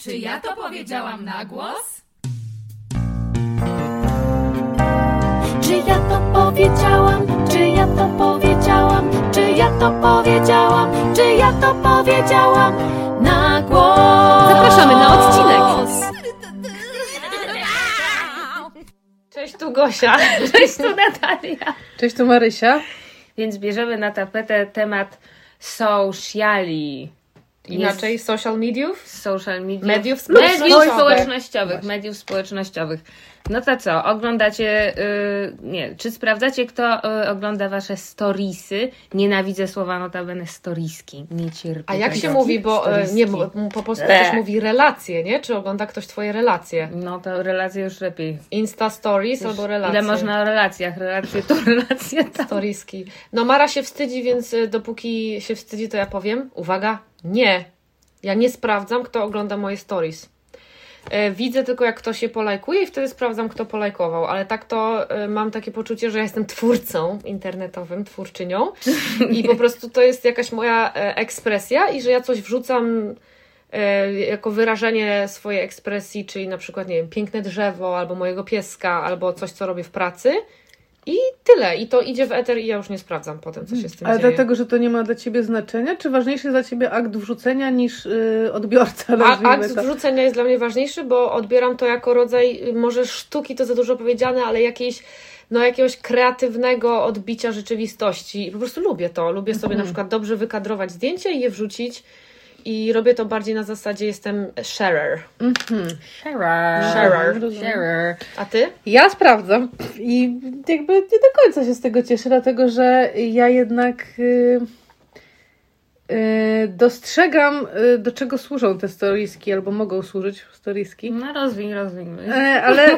Czy ja to powiedziałam na głos? Czy ja to powiedziałam? Czy ja to powiedziałam? Czy ja to powiedziałam? Czy ja to powiedziałam na głos? Zapraszamy na odcinek. Cześć, tu Gosia. Cześć, tu Natalia. Cześć, tu Marysia. Więc bierzemy na tapetę temat sociali. Inaczej social mediów? Social mediów. Mediów mediów społecznościowych. społecznościowych. Właśnie. Mediów społecznościowych. No to co, oglądacie, y, nie, czy sprawdzacie, kto y, ogląda wasze storiesy? Nienawidzę słowa notabene storiski. Nie cierpię A jak tego. się mówi, bo nie, Storiski. bo po Ble. też mówi relacje, nie? Czy ogląda ktoś twoje relacje? No to relacje już lepiej. Insta stories albo relacje. Ile można o relacjach? Relacje to relacje tam. Storieski. No Mara się wstydzi, więc e, dopóki się wstydzi, to ja powiem, uwaga, nie. Ja nie sprawdzam, kto ogląda moje stories. E, Widzę tylko, jak ktoś je polajkuje i wtedy sprawdzam, kto polajkował, ale tak to e, mam takie poczucie, że ja jestem twórcą internetowym, twórczynią i po prostu to jest jakaś moja e, ekspresja i że ja coś wrzucam jako wyrażenie swojej ekspresji, czyli na przykład, nie wiem, piękne drzewo, albo mojego pieska, albo coś, co robię w pracy i tyle. I to idzie w eter i ja już nie sprawdzam potem, co się z tym Ale dzieje. dlatego, że to nie ma dla ciebie znaczenia? Czy ważniejszy jest dla ciebie akt wrzucenia niż yy, odbiorca? A akt to? wrzucenia jest dla mnie ważniejszy, bo odbieram to jako rodzaj, może sztuki to za dużo powiedziane, ale jakiejś, no jakiegoś kreatywnego odbicia rzeczywistości. I po prostu lubię to. Lubię sobie Mhm. na przykład dobrze wykadrować zdjęcie i je wrzucić. I robię to bardziej na zasadzie jestem sharer. Sharer. Sharer. Sharer. A ty? Ja sprawdzam i jakby nie do końca się z tego cieszę, dlatego że ja jednak yy, yy, dostrzegam, yy, do czego służą te storieski, albo mogą służyć storieski. No rozwiń, rozwiń. E, ale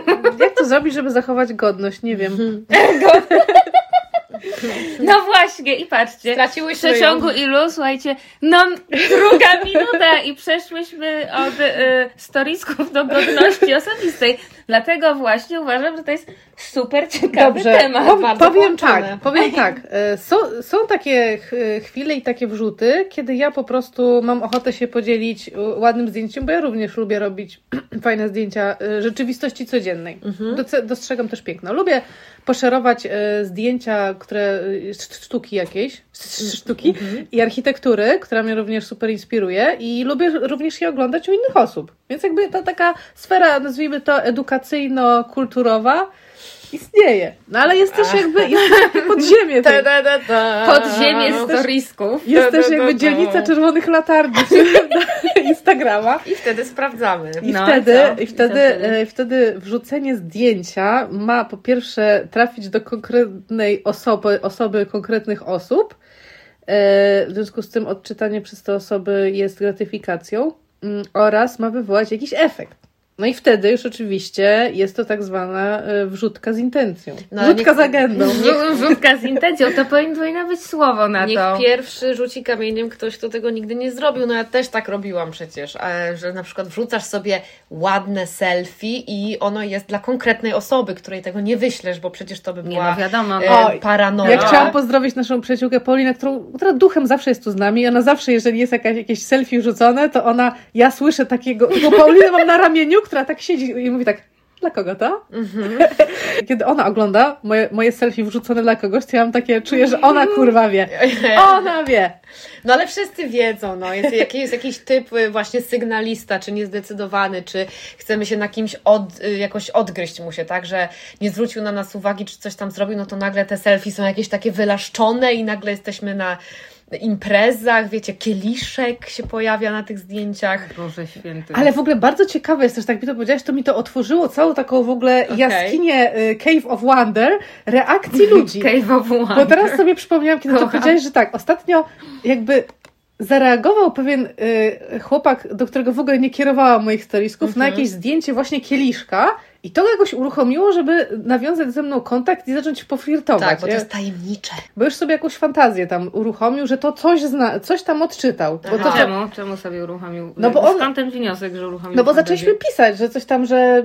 jak to zrobić, żeby zachować godność? Nie wiem. No właśnie, i patrzcie. W Straciłyśmy przeciągu ją. ilu, słuchajcie, no druga minuta i przeszłyśmy od y, storiesków do godności osobistej. Dlatego właśnie uważam, że to jest super ciekawy Dobrze, temat. bardzo powiem tak, powiem tak. E, Są, są takie ch- chwile i takie wrzuty, kiedy ja po prostu mam ochotę się podzielić ładnym zdjęciem, bo ja również lubię robić fajne zdjęcia e, rzeczywistości codziennej. Doce- Dostrzegam też piękno. Lubię poszerować e, zdjęcia, które e, sz- sztuki jakieś, sz- sztuki i architektury, która mnie również super inspiruje i lubię również je oglądać u innych osób. Więc jakby ta taka sfera, nazwijmy to edukacyjno-kulturowa, istnieje. No ale jest też jakby jest podziemie tej, Podziemie jest też jakby dzielnica czerwonych latarni Instagrama. I wtedy sprawdzamy. I No, wtedy, i I wtedy, wtedy? e, wtedy wrzucenie zdjęcia ma po pierwsze trafić do konkretnej osoby, osoby konkretnych osób. E, W związku z tym odczytanie przez te osoby jest gratyfikacją mm, oraz ma wywołać jakiś efekt. No i wtedy już oczywiście jest to tak zwana e, wrzutka z intencją. No, wrzutka niech- z agendą. Wrzu- Wrzutka z intencją, to powinno, być słowo na Niech to. pierwszy rzuci kamieniem ktoś, kto tego nigdy nie zrobił. No ja też tak robiłam przecież, że na przykład wrzucasz sobie ładne selfie i ono jest dla konkretnej osoby, której tego nie wyślesz, bo przecież to by Nie była no wiadomo, e, no. Oj, paranoja. Ja chciałam pozdrowić naszą przyjaciółkę Paulinę, którą, która duchem zawsze jest tu z nami. Ona zawsze, jeżeli jest jakaś, jakieś selfie rzucone, to ona, ja słyszę takiego, taką Paulinę mam na ramieniu, która tak siedzi i mówi tak, dla kogo to? Kiedy ona ogląda moje, moje selfie wrzucone dla kogoś, to ja mam takie, czuję, że ona kurwa wie. Ona wie. No ale wszyscy wiedzą, no, jest, jest jakiś typ y, właśnie sygnalista, czy niezdecydowany, czy chcemy się na kimś od, y, jakoś odgryźć mu się, tak, że nie zwrócił na nas uwagi, czy coś tam zrobił, no to nagle te selfie są jakieś takie wylaszczone i nagle jesteśmy na imprezach, wiecie, kieliszek się pojawia na tych zdjęciach. Boże święty. Ale w ogóle bardzo ciekawe jest też, tak mi to powiedziałaś, to mi to otworzyło całą taką w ogóle Okej. jaskinię y, Cave of Wonder reakcji ludzi. Cave of Wonder. Bo teraz sobie przypomniałam, kiedy to Kocham. powiedziałeś, że tak, ostatnio jakby zareagował pewien y, chłopak, do którego w ogóle nie kierowałam moich storisków, na jakieś zdjęcie właśnie kieliszka I to jakoś uruchomiło, żeby nawiązać ze mną kontakt i zacząć poflirtować. Tak, bo to jest tajemnicze. bo już sobie jakąś fantazję tam uruchomił, że to coś, zna, coś tam odczytał. Bo to, Aha. to, Czemu? Czemu sobie uruchomił? No bo on- Skąd ten wniosek, że uruchomił no bo fantazję? zaczęliśmy pisać, że coś tam, że,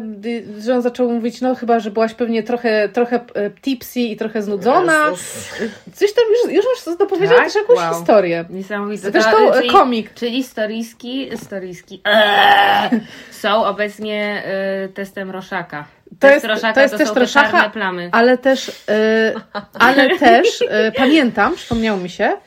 że on zaczął mówić, no chyba, że byłaś pewnie trochę, trochę e, tipsy i trochę znudzona. Jezus. Coś tam już, już masz dopowiedział Tak? też jakąś Wow. historię. Niesamowite. Zresztą To, e, czyli, komik. czyli storiski, storiski eee, są obecnie e, testem Roszaka. To jest- Roszaka to jest to test są te plamy. Ale też, e, ale też e, pamiętam, przypomniało mi się,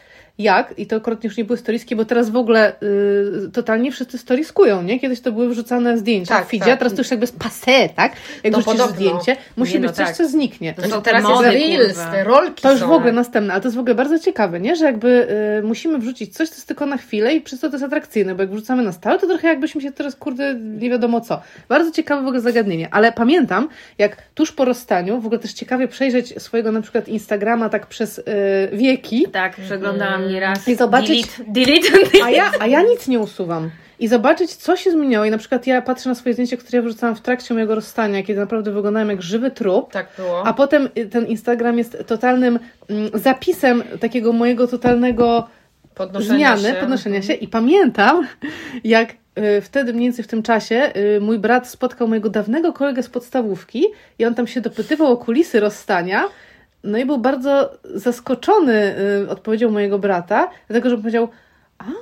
jak, i to akurat już nie były storiski, bo teraz w ogóle y, totalnie wszyscy storiskują, nie? Kiedyś to były wrzucane zdjęcia Tak, w feedzie, tak. teraz to już jakby jest passé, tak? Jak No wrzucisz podobno. zdjęcie, musi Nie, no być coś, tak. co zniknie. To te teraz mody, jest Reels, te rolki To już są. w ogóle następne, ale to jest w ogóle bardzo ciekawe, nie? Że jakby y, musimy wrzucić coś, co jest tylko na chwilę i przez to to jest atrakcyjne, bo jak wrzucamy na stałe, to trochę jakbyśmy się teraz, kurde, nie wiadomo co. Bardzo ciekawe w ogóle zagadnienie, ale pamiętam, jak tuż po rozstaniu, w ogóle też ciekawie przejrzeć swojego na przykład Instagrama tak przez y, wieki, Tak, przeglądałam nieraz. I zobaczyć- Delete, delete. a ja, a ja nic nie usuwam. I zobaczyć, co się zmieniło. I na przykład ja patrzę na swoje zdjęcie, które ja wrzucałam w trakcie mojego rozstania, kiedy naprawdę wyglądałem jak żywy trup. Tak było. A potem y, ten Instagram jest totalnym mm, zapisem takiego mojego totalnego Podnoszenia zmiany, się. podnoszenia się. I pamiętam, jak y, wtedy mniej więcej w tym czasie y, mój brat spotkał mojego dawnego kolegę z podstawówki i on tam się dopytywał o kulisy rozstania. No i był bardzo zaskoczony y, odpowiedzią mojego brata, dlatego że powiedział,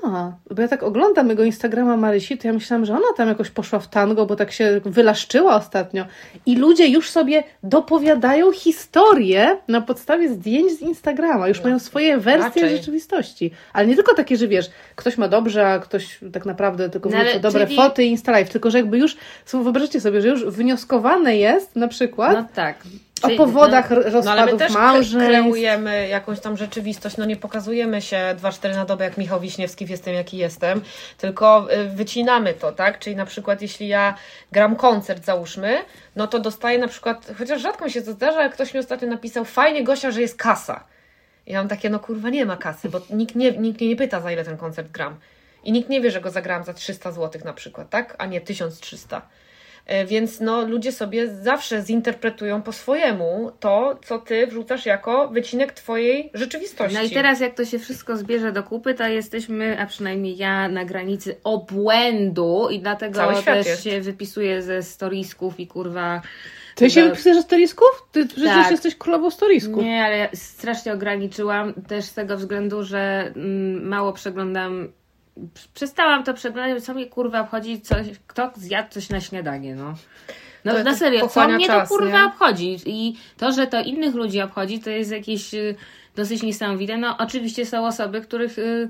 a, bo ja tak oglądam jego Instagrama Marysi, to ja myślałam, że ona tam jakoś poszła w tango, bo tak się wylaszczyła ostatnio. I ludzie już sobie dopowiadają historię na podstawie zdjęć z Instagrama. Już mają swoje wersje raczej. rzeczywistości. Ale nie tylko takie, że wiesz, ktoś ma dobrze, a ktoś tak naprawdę tylko No wrzuca dobre czyli- foty i Insta Live. Tylko, że jakby już, wyobraźcie sobie, że już wnioskowane jest na przykład No tak. O powodach no, r- No ale rozpadów my też małżeństw. kreujemy jakąś tam rzeczywistość, no nie pokazujemy się 2-4 na dobę jak Michał Wiśniewski w jestem jaki jestem, tylko y, wycinamy to, tak? Czyli na przykład jeśli ja gram koncert załóżmy, no to dostaję na przykład, chociaż rzadko mi się to zdarza, ale ktoś mi ostatnio napisał, fajnie Gosia, że jest kasa. I ja mam takie, no kurwa nie ma kasy, bo nikt, nie, nikt mnie nie pyta za ile ten koncert gram. I nikt nie wie, że go zagrałam za 300 zł na przykład, tak? A nie 1300. E, Więc no, ludzie sobie zawsze zinterpretują po swojemu to, co ty wrzucasz jako wycinek twojej rzeczywistości. No i teraz jak to się wszystko zbierze do kupy, to jesteśmy, a przynajmniej ja, na granicy obłędu i dlatego Cały świat też jest. się wypisuję ze storisków i kurwa... Ty się wypisujesz ze storisków? Ty przecież Tak. jesteś królową storisków. Nie, ale ja strasznie ograniczyłam też z tego względu, że mm, mało przeglądam. Przestałam to przeglądać, co mnie kurwa obchodzi, coś, kto zjadł coś na śniadanie, no. No To- na to serio, co mnie czas, to kurwa nie? obchodzi? I to, że to innych ludzi obchodzi, to jest jakieś y, dosyć niesamowite. No oczywiście są osoby, których y,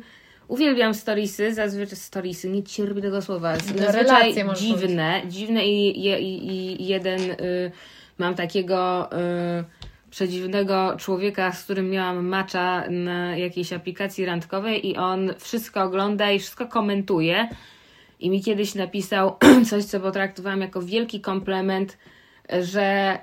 uwielbiam storiesy, zazwyczaj storiesy, nie cierpię tego słowa. Zazwyczaj relacje może dziwne, dziwne i, i, i, i jeden y, mam takiego y, przedziwnego człowieka, z którym miałam macza na jakiejś aplikacji randkowej i on wszystko ogląda i wszystko komentuje. I mi kiedyś napisał coś, co potraktowałam jako wielki komplement, że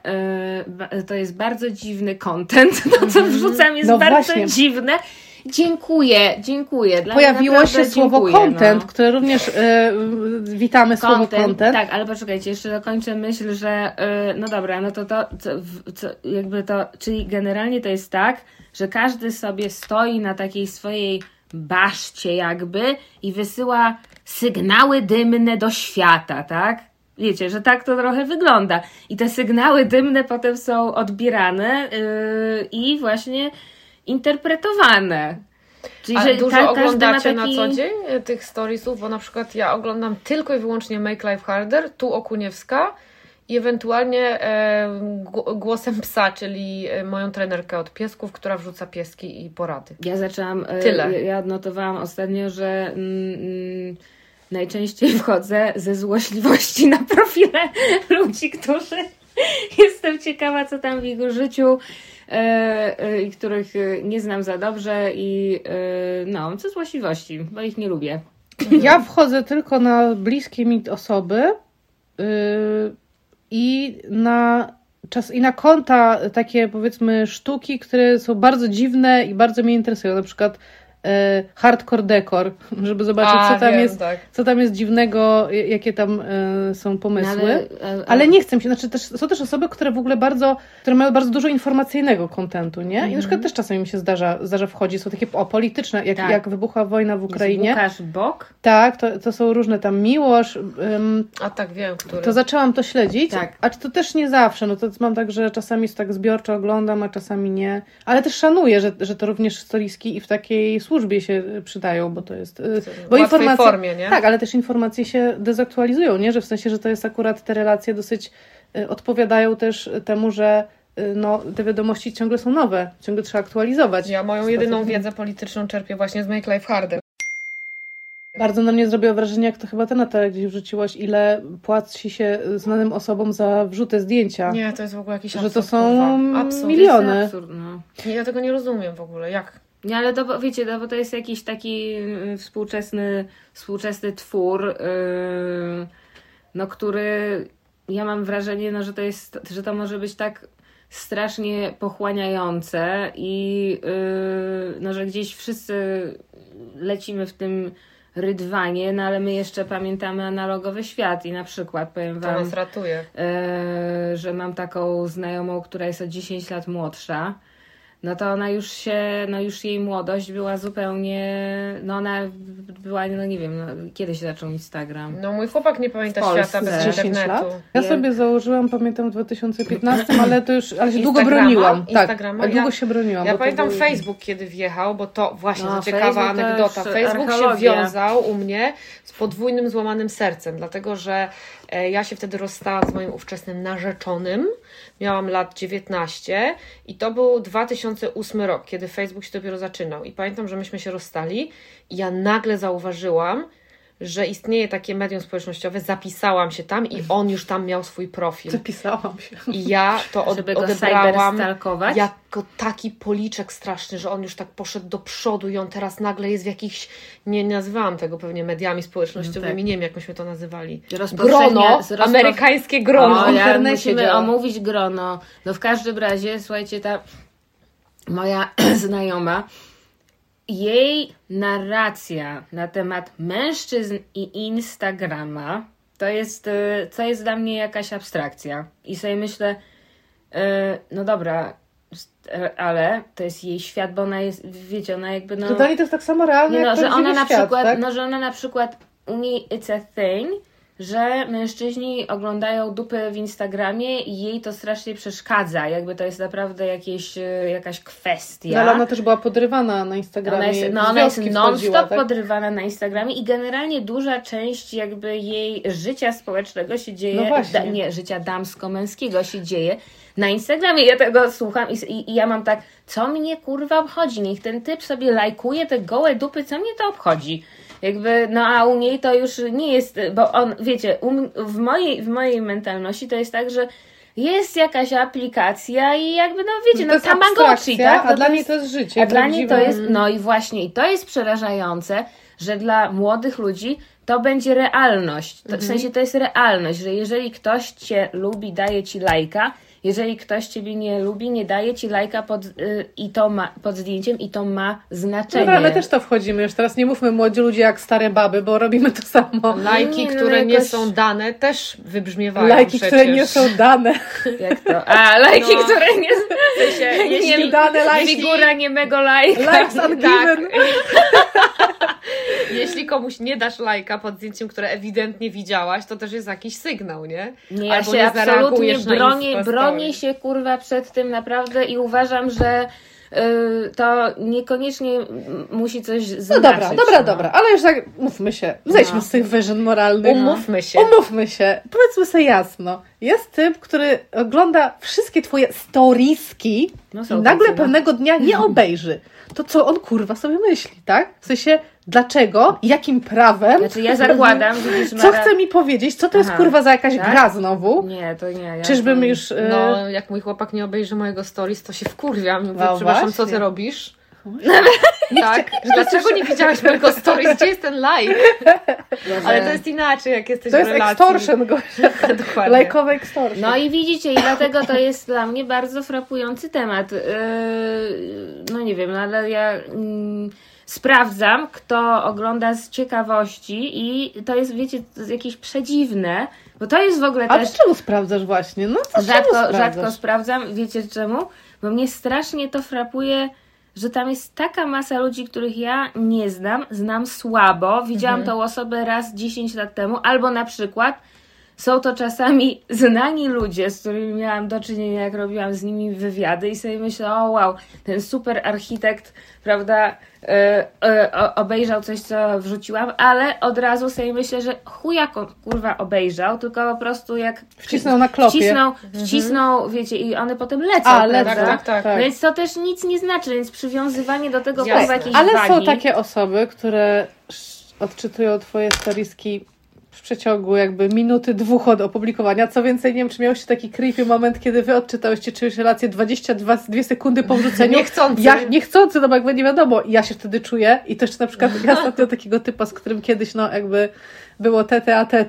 y, ba- to jest bardzo dziwny content. To, co wrzucam, jest No bardzo właśnie. dziwne. Dziękuję, dziękuję. Dla Pojawiło się słowo dziękuję, content, no. które również e, witamy słowo Content, content. Tak, ale poczekajcie, jeszcze dokończę myśl, że yy, no dobra, no to to, co, w- co, jakby to, czyli generalnie to jest tak, że każdy sobie stoi na takiej swojej baszcie jakby i wysyła sygnały dymne do świata, tak? Wiecie, że tak to trochę wygląda. I te sygnały dymne potem są odbierane yy, i właśnie interpretowane. Czyli, A że dużo ma oglądacie taki... na co dzień e, tych storiesów, bo na przykład ja oglądam tylko i wyłącznie Make Life Harder, tu Okuniewska i ewentualnie e, gł- głosem psa, czyli e, moją trenerkę od piesków, która wrzuca pieski i porady. Ja zaczęłam. e, Tyle. Ja, odnotowałam ostatnio, że mm, mm, najczęściej wchodzę ze złośliwości na profile ludzi, którzy jestem ciekawa, co tam w ich życiu. E, e, I których e, nie znam za dobrze, i no, ze złośliwości, bo ich nie lubię. Ja wchodzę tylko na bliskie mi osoby yy, i na czas i na konta takie powiedzmy sztuki, które są bardzo dziwne i bardzo mnie interesują. Na przykład hardcore decor, żeby zobaczyć, A, co tam wiem, jest, tak. co tam jest dziwnego, jakie tam e, są pomysły. No, ale, Ale nie chcę mi się, znaczy też, są też osoby, które w ogóle bardzo, które mają bardzo dużo informacyjnego kontentu, nie? I na Mhm. przykład też czasami mi się zdarza, zdarza wchodzić, są takie o, polityczne, jak, Tak. jak wybuchła wojna w Ukrainie. Łukasz Bok? Tak, to, to są różne tam miłość. ym, A tak wiem, który. to zaczęłam to śledzić, Tak. a czy to też nie zawsze, no to mam tak, że czasami tak zbiorczo oglądam, a czasami nie, ale też szanuję, że, że to również storiski i w takiej służbie się y, przydają, bo to jest... y, Bo informacje, formie, nie? Tak, ale też informacje się dezaktualizują, nie? Że w sensie, że to jest akurat te relacje dosyć y, odpowiadają też temu, że y, no, te wiadomości ciągle są nowe, ciągle trzeba aktualizować. Ja moją jedyną wiedzę polityczną czerpię właśnie z Make Life Harder. Bardzo na mnie zrobiło wrażenie, jak to chyba ty Natalia gdzieś wrzuciłaś, ile płaci się znanym osobom za wrzute zdjęcia. Nie, to jest w ogóle jakiś Że to absurd, są. Absurd. mili- Miliony. To absurd, no. Ja tego nie rozumiem w ogóle. Jak? Nie, ale to, wiecie, no, bo to jest jakiś taki y, współczesny, współczesny twór, yy, no, który ja mam wrażenie, no, że to jest, że to może być tak strasznie pochłaniające i yy, no, że gdzieś wszyscy lecimy w tym rydwanie, no ale my jeszcze pamiętamy analogowy świat i na przykład powiem To wam, nas ratuje. e, że mam taką znajomą, która jest o 10 lat młodsza, no to ona już się, no już jej młodość była zupełnie, no ona była, no nie wiem, no, kiedy się zaczął Instagram? No mój chłopak nie pamięta świata bez 10 internetu. lat? Ja Nie. sobie założyłam, pamiętam w 2015, ale to już, ale się długo broniłam. Tak, Instagrama? ale długo Ja- się broniłam. Ja pamiętam był- Facebook, kiedy wjechał, bo to właśnie No, to ciekawa Facebook anegdota. Facebook się wiązał u mnie z podwójnym złamanym sercem, dlatego że ja się wtedy rozstałam z moim ówczesnym narzeczonym. Miałam lat 19 i to był 2008 rok, kiedy Facebook się dopiero zaczynał. I pamiętam, że myśmy się rozstali i ja nagle zauważyłam, że istnieje takie medium społecznościowe, zapisałam się tam i on już tam miał swój profil. Zapisałam się. I ja to od, Żeby go odebrałam jako taki policzek straszny, że on już tak poszedł do przodu i on teraz nagle jest w jakichś, nie nazywałam tego pewnie mediami społecznościowymi, No tak. nie wiem jak myśmy to nazywali. Grono, z rozpo- amerykańskie grono. O, ja internecie musimy omówić grono. No w każdym razie, słuchajcie, ta moja znajoma, jej narracja na temat mężczyzn i Instagrama to jest, y, to jest dla mnie jakaś abstrakcja. I sobie myślę, y, no dobra, y, ale to jest jej świat, bo ona jest, wiecie, ona jakby no... Że dla to jest tak samo realne, Nie no, jak że ona na świat, przykład, tak? no, że ona na przykład u niej it's a thing, że mężczyźni oglądają dupy w Instagramie i jej to strasznie przeszkadza. Jakby to jest naprawdę jakieś, e, jakaś kwestia. No, ale ona też była podrywana na Instagramie. Ona jest, no ona jest non-stop tak? podrywana na Instagramie i generalnie duża część jakby jej życia społecznego się dzieje, No właśnie. da, nie, życia damsko-męskiego się dzieje na Instagramie. Ja tego słucham i, i, i ja mam tak, co mnie kurwa obchodzi? Niech ten typ sobie lajkuje te gołe dupy, co mnie to obchodzi? Jakby, no a u niej to już nie jest, bo on, wiecie, u, m- w, mojej, w mojej mentalności to jest tak, że jest jakaś aplikacja i jakby, no wiecie, no to jest Tamagotchi, tak? a No dla to niej to jest życie. a dla niej to jest, no i właśnie, i to jest przerażające, że dla młodych ludzi to będzie realność. To, W sensie to jest realność, że jeżeli ktoś cię lubi, daje ci lajka, jeżeli ktoś ciebie nie lubi, nie daje ci lajka pod, y, i to ma, pod zdjęciem i to ma znaczenie. Dobra, my też to wchodzimy. Już teraz nie mówmy młodzi ludzie jak stare baby, bo robimy to samo. Lajki, Nie, no które nie jakoś- są dane, też wybrzmiewają Lajki, przecież. które nie są dane. Jak to? A, lajki, No. które nie... W sensie, jeśli- dane lajki. Figura niemego lajka. Likes ungiven. Jeśli komuś nie dasz lajka pod zdjęciem, które ewidentnie widziałaś, to też jest jakiś sygnał, nie? Nie, ja Albo się nie absolutnie bronię, bronię story. się kurwa przed tym naprawdę i uważam, że y, to niekoniecznie musi coś No znaczyć. dobra, dobra, no. dobra, ale już tak, mówmy się, zejdźmy No. z tych wyżyn moralnych. Umówmy się. Umówmy się, powiedzmy sobie jasno. Jest typ, który ogląda wszystkie twoje storiski No i nagle no. pewnego dnia nie obejrzy. To co on kurwa sobie myśli, tak? W sensie, dlaczego, jakim prawem, Znaczy ja zakładam, widzisz, co chce mi powiedzieć, co to jest Aha. kurwa za jakaś Tak? gra znowu? Nie, to nie. Ja Czyżbym to... już... e, No, jak mój chłopak nie obejrzy mojego stories, to się wkurwiam. Mówię, No przepraszam, co właśnie. ty robisz? Tak, że dlaczego nie widziałaś mojego stories, gdzie jest ten like? Ale to jest inaczej, jak jesteś To w jest relacji. extortion, Gosia. Dokładnie. Lajkowy extortion. No i widzicie, i dlatego to jest dla mnie bardzo frapujący temat. Yy, No nie wiem, no ale ja mm, sprawdzam, kto ogląda z ciekawości i to jest, wiecie, jakieś przedziwne, bo to jest w ogóle A też... ty czemu sprawdzasz właśnie? No to Rzadko, sprawdzasz? rzadko sprawdzam. Wiecie czemu? Bo mnie strasznie to frapuje, że tam jest taka masa ludzi, których ja nie znam, znam słabo. Widziałam Mhm. tą osobę raz 10 lat temu, albo na przykład są to czasami znani ludzie, z którymi miałam do czynienia, jak robiłam z nimi wywiady i sobie myślę, o wow, ten super architekt, prawda, e, e, obejrzał coś, co wrzuciłam, ale od razu sobie myślę, że chuja ko- kurwa obejrzał, tylko po prostu jak Wcisnął na klopie. Wcisnął, wcisnął, wiecie, i one potem lecą, A, lecą, tak, tak, tak. Więc to też nic nie znaczy, więc przywiązywanie do tego Jasne. kurwa jakiejś Ale wagi. są takie osoby, które odczytują twoje storiski w przeciągu jakby minuty, dwóch od opublikowania. Co więcej, nie wiem, czy miałeś taki creepy moment, kiedy wy odczytałyście czyjąś relację 22 2 sekundy po wrzuceniu. Niechcący. Ja niechcący, no bo jakby nie wiadomo. I ja się wtedy czuję i to jeszcze na przykład ja ostatnio takiego typa, z którym kiedyś no jakby było tete a y,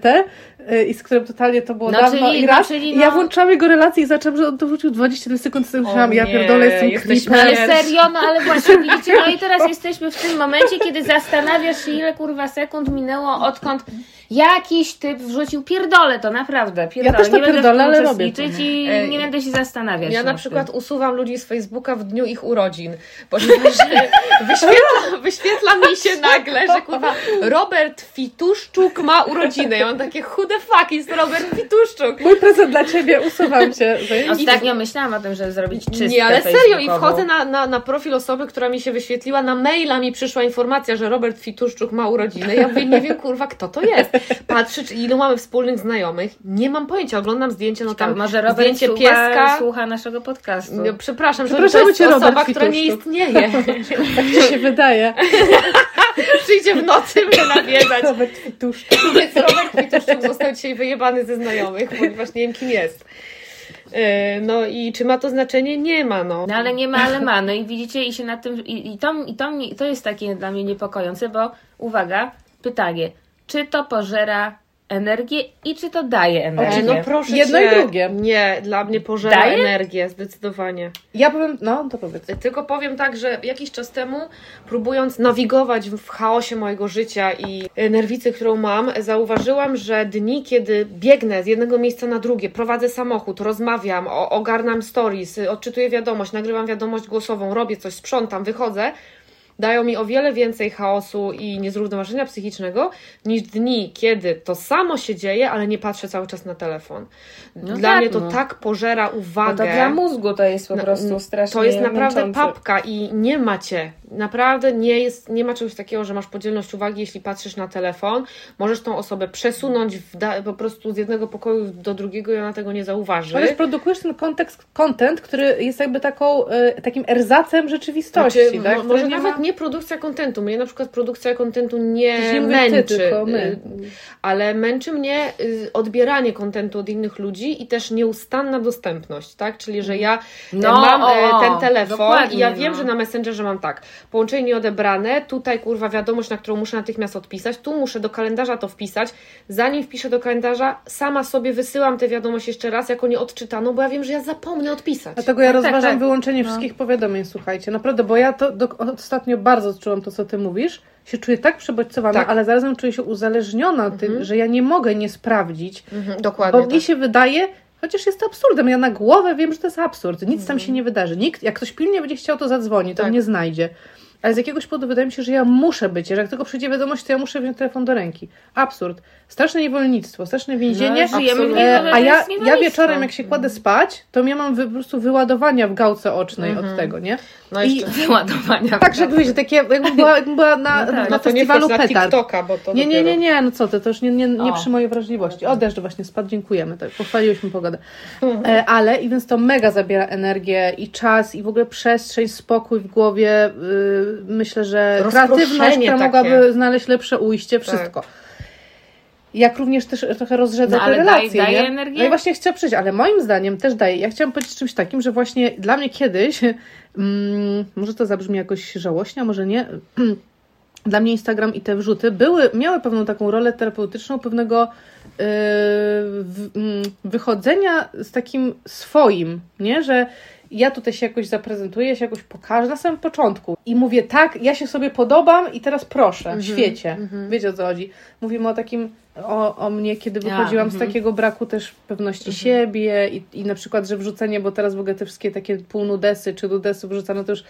i z którym totalnie to było No, dawno czyli- i no, raz czyli i ja no- włączyłam jego relację i zaczęłam, że on to wrzucił 22 sekund, sobie myślałam, ja nie, pierdolę, jestem creepem. Ale serio, no ale właśnie widzicie, no i teraz jesteśmy w tym momencie, kiedy zastanawiasz się, ile kurwa sekund minęło, odkąd jakiś typ wrzucił pierdolę, to naprawdę, pierdolę. też to nie pierdolę, tym ale robię i Ej. nie będę się zastanawiać Ja na przykład tym. usuwam ludzi z Facebooka w dniu ich urodzin, ponieważ wyświetla, wyświetla mi się nagle, że kurwa Robert Fituszczuk ma urodziny. Ja mam takie who the fuck jest Robert Fituszczuk. Mój prezent dla ciebie, usuwam cię. Ostatnio myślałam o tym, żeby zrobić czystkę Nie, ale serio i wchodzę na, na, na profil osoby, która mi się wyświetliła, na maila mi przyszła informacja, że Robert Fituszczuk ma urodziny. Ja mówię, nie wiem kurwa kto to jest. Patrzę, czy ilu mamy wspólnych znajomych. Nie mam pojęcia, oglądam zdjęcie, no tam Może Robert zdjęcie słucha, pieska. słucha naszego podcastu. No, przepraszam, że to jest cię, osoba, Robert która nie istnieje. Tak ci się wydaje. Przyjdzie w nocy mnie nawiedzać. Robert Fituszczuk. Więc Robert Fituszczuk został dzisiaj wyjebany ze znajomych, ponieważ nie wiem kim jest. E, No i czy ma to znaczenie? Nie ma, no. No ale nie ma, ale ma. No i widzicie, i się na tym. I, i, to, i to, to jest takie dla mnie niepokojące, bo uwaga, pytanie, czy to pożera energię i czy to daje E, energię? No proszę Jedno cię. i drugie. Nie, dla mnie pożera Daje? energię, zdecydowanie. Ja powiem, no to powiedz. Tylko powiem tak, że jakiś czas temu, próbując nawigować w chaosie mojego życia i nerwicy, którą mam, zauważyłam, że dni, kiedy biegnę z jednego miejsca na drugie, prowadzę samochód, rozmawiam, o, ogarnam stories, odczytuję wiadomość, nagrywam wiadomość głosową, robię coś, sprzątam, wychodzę, dają mi o wiele więcej chaosu i niezrównoważenia psychicznego niż dni, kiedy to samo się dzieje, ale nie patrzę cały czas na telefon. No dla tak, mnie to no. tak pożera No uwagę. to dla mózgu to jest po Na- prostu strasznie To jest naprawdę męczące. papka i nie macie. Naprawdę nie jest, nie ma czegoś takiego, że masz podzielność uwagi, jeśli patrzysz na telefon. Możesz tą osobę przesunąć w da, po prostu z jednego pokoju do drugiego i ona tego nie zauważy. Ale produkujesz ten kontekst, content, który jest jakby taką, y, takim erzacem rzeczywistości, Znaczy, tak? może nie nawet ma... nie produkcja kontentu. Mnie na przykład produkcja kontentu nie, Nie ty, męczy. tylko my. y, Ale męczy mnie y, odbieranie kontentu od innych ludzi i też nieustanna dostępność, tak? Czyli, że ja No, no, mam o, e, o, ten telefon i ja wiem, no. że na Messengerze mam tak, połączenie nieodebrane, tutaj kurwa wiadomość, na którą muszę natychmiast odpisać, tu muszę do kalendarza to wpisać, zanim wpiszę do kalendarza, sama sobie wysyłam tę wiadomość jeszcze raz jako nieodczytaną, bo ja wiem, że ja zapomnę odpisać. Dlatego ja Tak, tak, rozważam tak. wyłączenie No. wszystkich powiadomień, słuchajcie. Naprawdę, bo ja to do, ostatnio bardzo odczułam to, co ty mówisz. Się czuję tak przebodźcowana, Tak. ale zarazem czuję się uzależniona tym, że ja nie mogę nie sprawdzić. Mhm, dokładnie Bo mi tak. się wydaje, chociaż jest to absurdem, ja na głowę wiem, że to jest absurd. Nic tam się nie wydarzy. Nikt, jak ktoś pilnie będzie chciał, to zadzwoni, to Tak. mnie znajdzie. Ale z jakiegoś powodu wydaje mi się, że ja muszę być, że jak tylko przyjdzie wiadomość, to ja muszę wziąć telefon do ręki. Absurd. Straszne niewolnictwo, straszne więzienie. No, żyjemy w E, a ja, ja wieczorem, jak się kładę spać, to ja mam po prostu wyładowania w gałce ocznej od tego, nie? No I jeszcze, Wyładowania. tak, że wiecie, takie, jakby była, jakby była na, No tak. na no to nie festiwalu na petard. TikToka, bo to Nie, nie, nie, nie, no co ty, to już nie, nie, nie O. przy mojej wrażliwości. O, deszcz właśnie spadł, dziękujemy, tak, pochwaliłyśmy pogodę. E, ale, i więc to mega zabiera energię i czas i w ogóle przestrzeń, spokój w głowie. Y, myślę, że kreatywność, która takie. mogłaby znaleźć lepsze ujście, wszystko. jak również też trochę rozrzedza No, te ale relacje. daje- daje nie? energię? No i właśnie chcę przyjść, ale moim zdaniem też daje. Ja chciałam powiedzieć czymś takim, że właśnie dla mnie kiedyś, mm, może to zabrzmi jakoś żałośnie, a może nie. Dla mnie Instagram i te wrzuty były, miały pewną taką rolę terapeutyczną, pewnego yy, wychodzenia z takim swoim, nie? Że ja tutaj się jakoś zaprezentuję, ja się jakoś pokażę na samym początku i mówię tak, ja się sobie podobam i teraz proszę, w świecie. Wiecie o co chodzi. Mówimy o takim, o, o mnie, kiedy Ja, wychodziłam z mhm. takiego braku też pewności siebie i, i na przykład, że wrzucenie, bo teraz w ogóle te wszystkie takie półnudesy czy dudesy wrzucane to już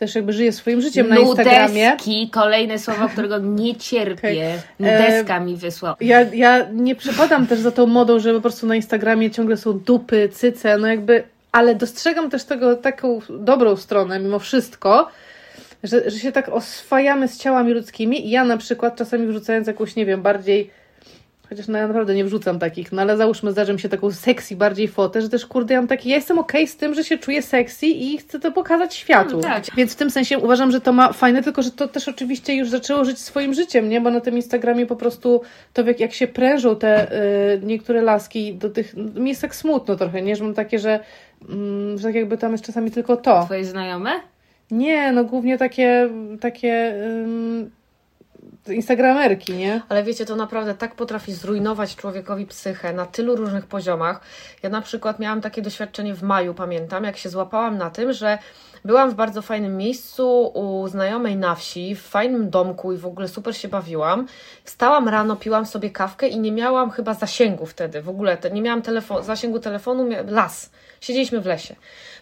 też jakby żyję swoim życiem na Instagramie. Nudeski, kolejne słowo, którego nie cierpię. Okej. Nudeska mi wysłał. Ja, ja nie przepadam też za tą modą, że po prostu na Instagramie ciągle są dupy, cyce, no jakby, ale dostrzegam też tego taką dobrą stronę mimo wszystko, że, że się tak oswajamy z ciałami ludzkimi. Ja na przykład czasami wrzucając jakąś, nie wiem, bardziej chociaż no ja naprawdę nie wrzucam takich, no ale załóżmy, zdarzy mi się taką sexy bardziej fotę, że też kurde, ja mam taki, ja jestem okej z tym, że się czuję sexy i chcę to pokazać światu. tak. Więc w tym sensie uważam, że to ma fajne, tylko że to też oczywiście już zaczęło żyć swoim życiem, nie? Bo na tym Instagramie po prostu to jak, jak się prężą te y, niektóre laski do tych, mi jest tak smutno trochę, nie? Że mam takie, że, mm, że tak jakby tam jest czasami tylko to. Twoje znajome? Nie, no głównie takie, takie ym, instagramerki, nie? Ale wiecie, to naprawdę tak potrafi zrujnować człowiekowi psychę na tylu różnych poziomach. Ja na przykład miałam takie doświadczenie w maju, pamiętam, jak się złapałam na tym, że byłam w bardzo fajnym miejscu u znajomej na wsi, w fajnym domku i w ogóle super się bawiłam. Wstałam rano, piłam sobie kawkę i nie miałam chyba zasięgu wtedy, w ogóle nie miałam telefon, zasięgu telefonu, las. Siedzieliśmy w lesie.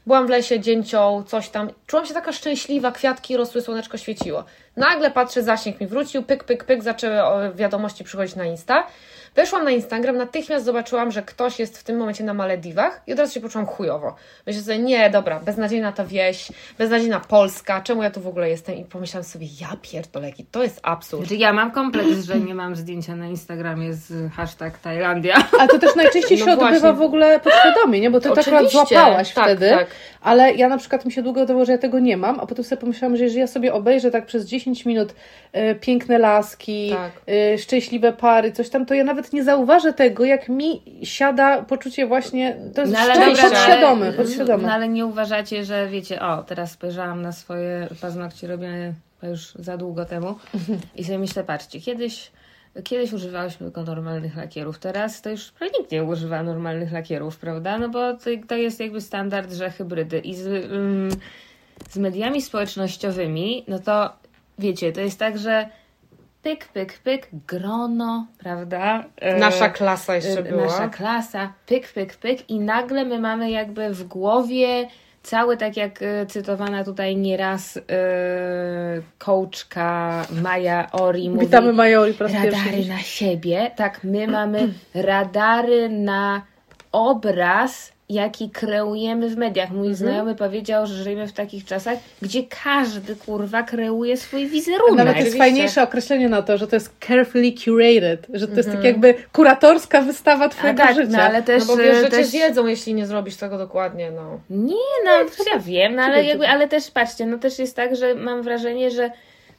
Byłam w lesie, dzięcioł, coś tam. Czułam się taka szczęśliwa, kwiatki rosły, słoneczko świeciło. Nagle patrzę, zasięg mi wrócił, pyk, pyk, pyk, zaczęły wiadomości przychodzić na Insta. Weszłam na Instagram, natychmiast zobaczyłam, że ktoś jest w tym momencie na Malediwach i od razu się poczułam chujowo. Myślę sobie, nie, dobra, beznadziejna ta wieś, beznadziejna Polska, czemu ja tu w ogóle jestem? I pomyślałam sobie, ja pierdolę, to jest absurd. Znaczy ja mam kompleks, że nie mam zdjęcia na Instagramie z hashtag Tajlandia. A to też najczęściej No się odbywa właśnie. w ogóle podświadomie, nie? Bo ty to akurat Oczywiście, złapałaś tak, wtedy, tak. ale ja na przykład mi się długo wydawało, że ja tego nie mam, a potem sobie pomyślałam, że jeżeli ja sobie obejrzę tak przez 10 minut e, piękne laski, Tak. e, szczęśliwe pary, coś tam, to ja nawet nie zauważę tego, jak mi siada poczucie właśnie, to jest No ale dobra, podświadome, ale- podświadome. No ale nie uważacie, że wiecie, o, teraz spojrzałam na swoje paznokcie robione już za długo temu i sobie myślę, patrzcie, kiedyś Kiedyś używałyśmy tylko normalnych lakierów, teraz to już prawie nikt nie używa normalnych lakierów, prawda? No bo to, to jest jakby standard, że hybrydy. I z, ym, z mediami społecznościowymi, no to wiecie, to jest tak, że pyk, pyk, pyk, grono, prawda? E, Nasza klasa jeszcze y, była. Nasza klasa, pyk, pyk, pyk i nagle my mamy jakby w głowie cały, tak jak y, cytowana tutaj nieraz y, coachka Maja Ori mówi, Witamy Majori po raz radary pierwszy. na siebie, tak my mamy radary na obraz, jaki kreujemy w mediach. Mój znajomy powiedział, że żyjemy w takich czasach, gdzie każdy kurwa kreuje swój wizerunek. Nawet jest Oczywiście. fajniejsze określenie na to, że to jest carefully curated, że to jest tak jakby kuratorska wystawa A twojego tak, życia. no ale też... No bo wiesz, że y, cię też... zjedzą, jeśli nie zrobisz tego dokładnie, no. Nie, no ja wiem, no, ale, jakby, ale też patrzcie, no też jest tak, że mam wrażenie, że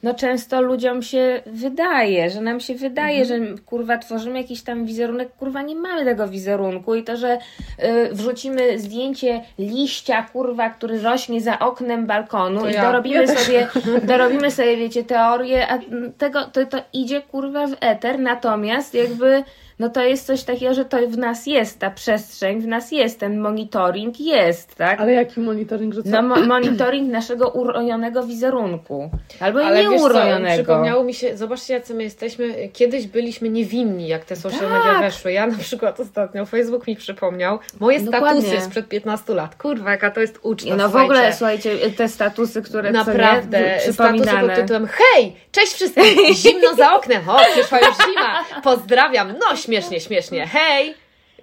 no często ludziom się wydaje, że nam się wydaje, że kurwa tworzymy jakiś tam wizerunek, kurwa nie mamy tego wizerunku i to, że y, wrzucimy zdjęcie liścia, kurwa, który rośnie za oknem balkonu To i ja. dorobimy Ja sobie, dorobimy sobie, wiecie, teorię, a tego, to, to idzie kurwa w eter, natomiast jakby no to jest coś takiego, że to w nas jest, ta przestrzeń w nas jest, ten monitoring jest, tak? Ale jaki monitoring, że co? No, mo- monitoring naszego urojonego wizerunku. Albo Ale nieurojonego. przypomniało mi się, zobaczcie jacy my jesteśmy, kiedyś byliśmy niewinni, jak te social Tak. media weszły. Ja na przykład ostatnio, Facebook mi przypomniał moje Dokładnie. statusy sprzed 15 lat. Kurwa, jaka to jest uczta, no w słuchajcie. ogóle, słuchajcie, te statusy, które Naprawdę, co nie, statusy pod tytułem Hej, cześć wszystkim, zimno za oknem, o, przyszła już zima, pozdrawiam, no śmiesznie, śmiesznie, hej.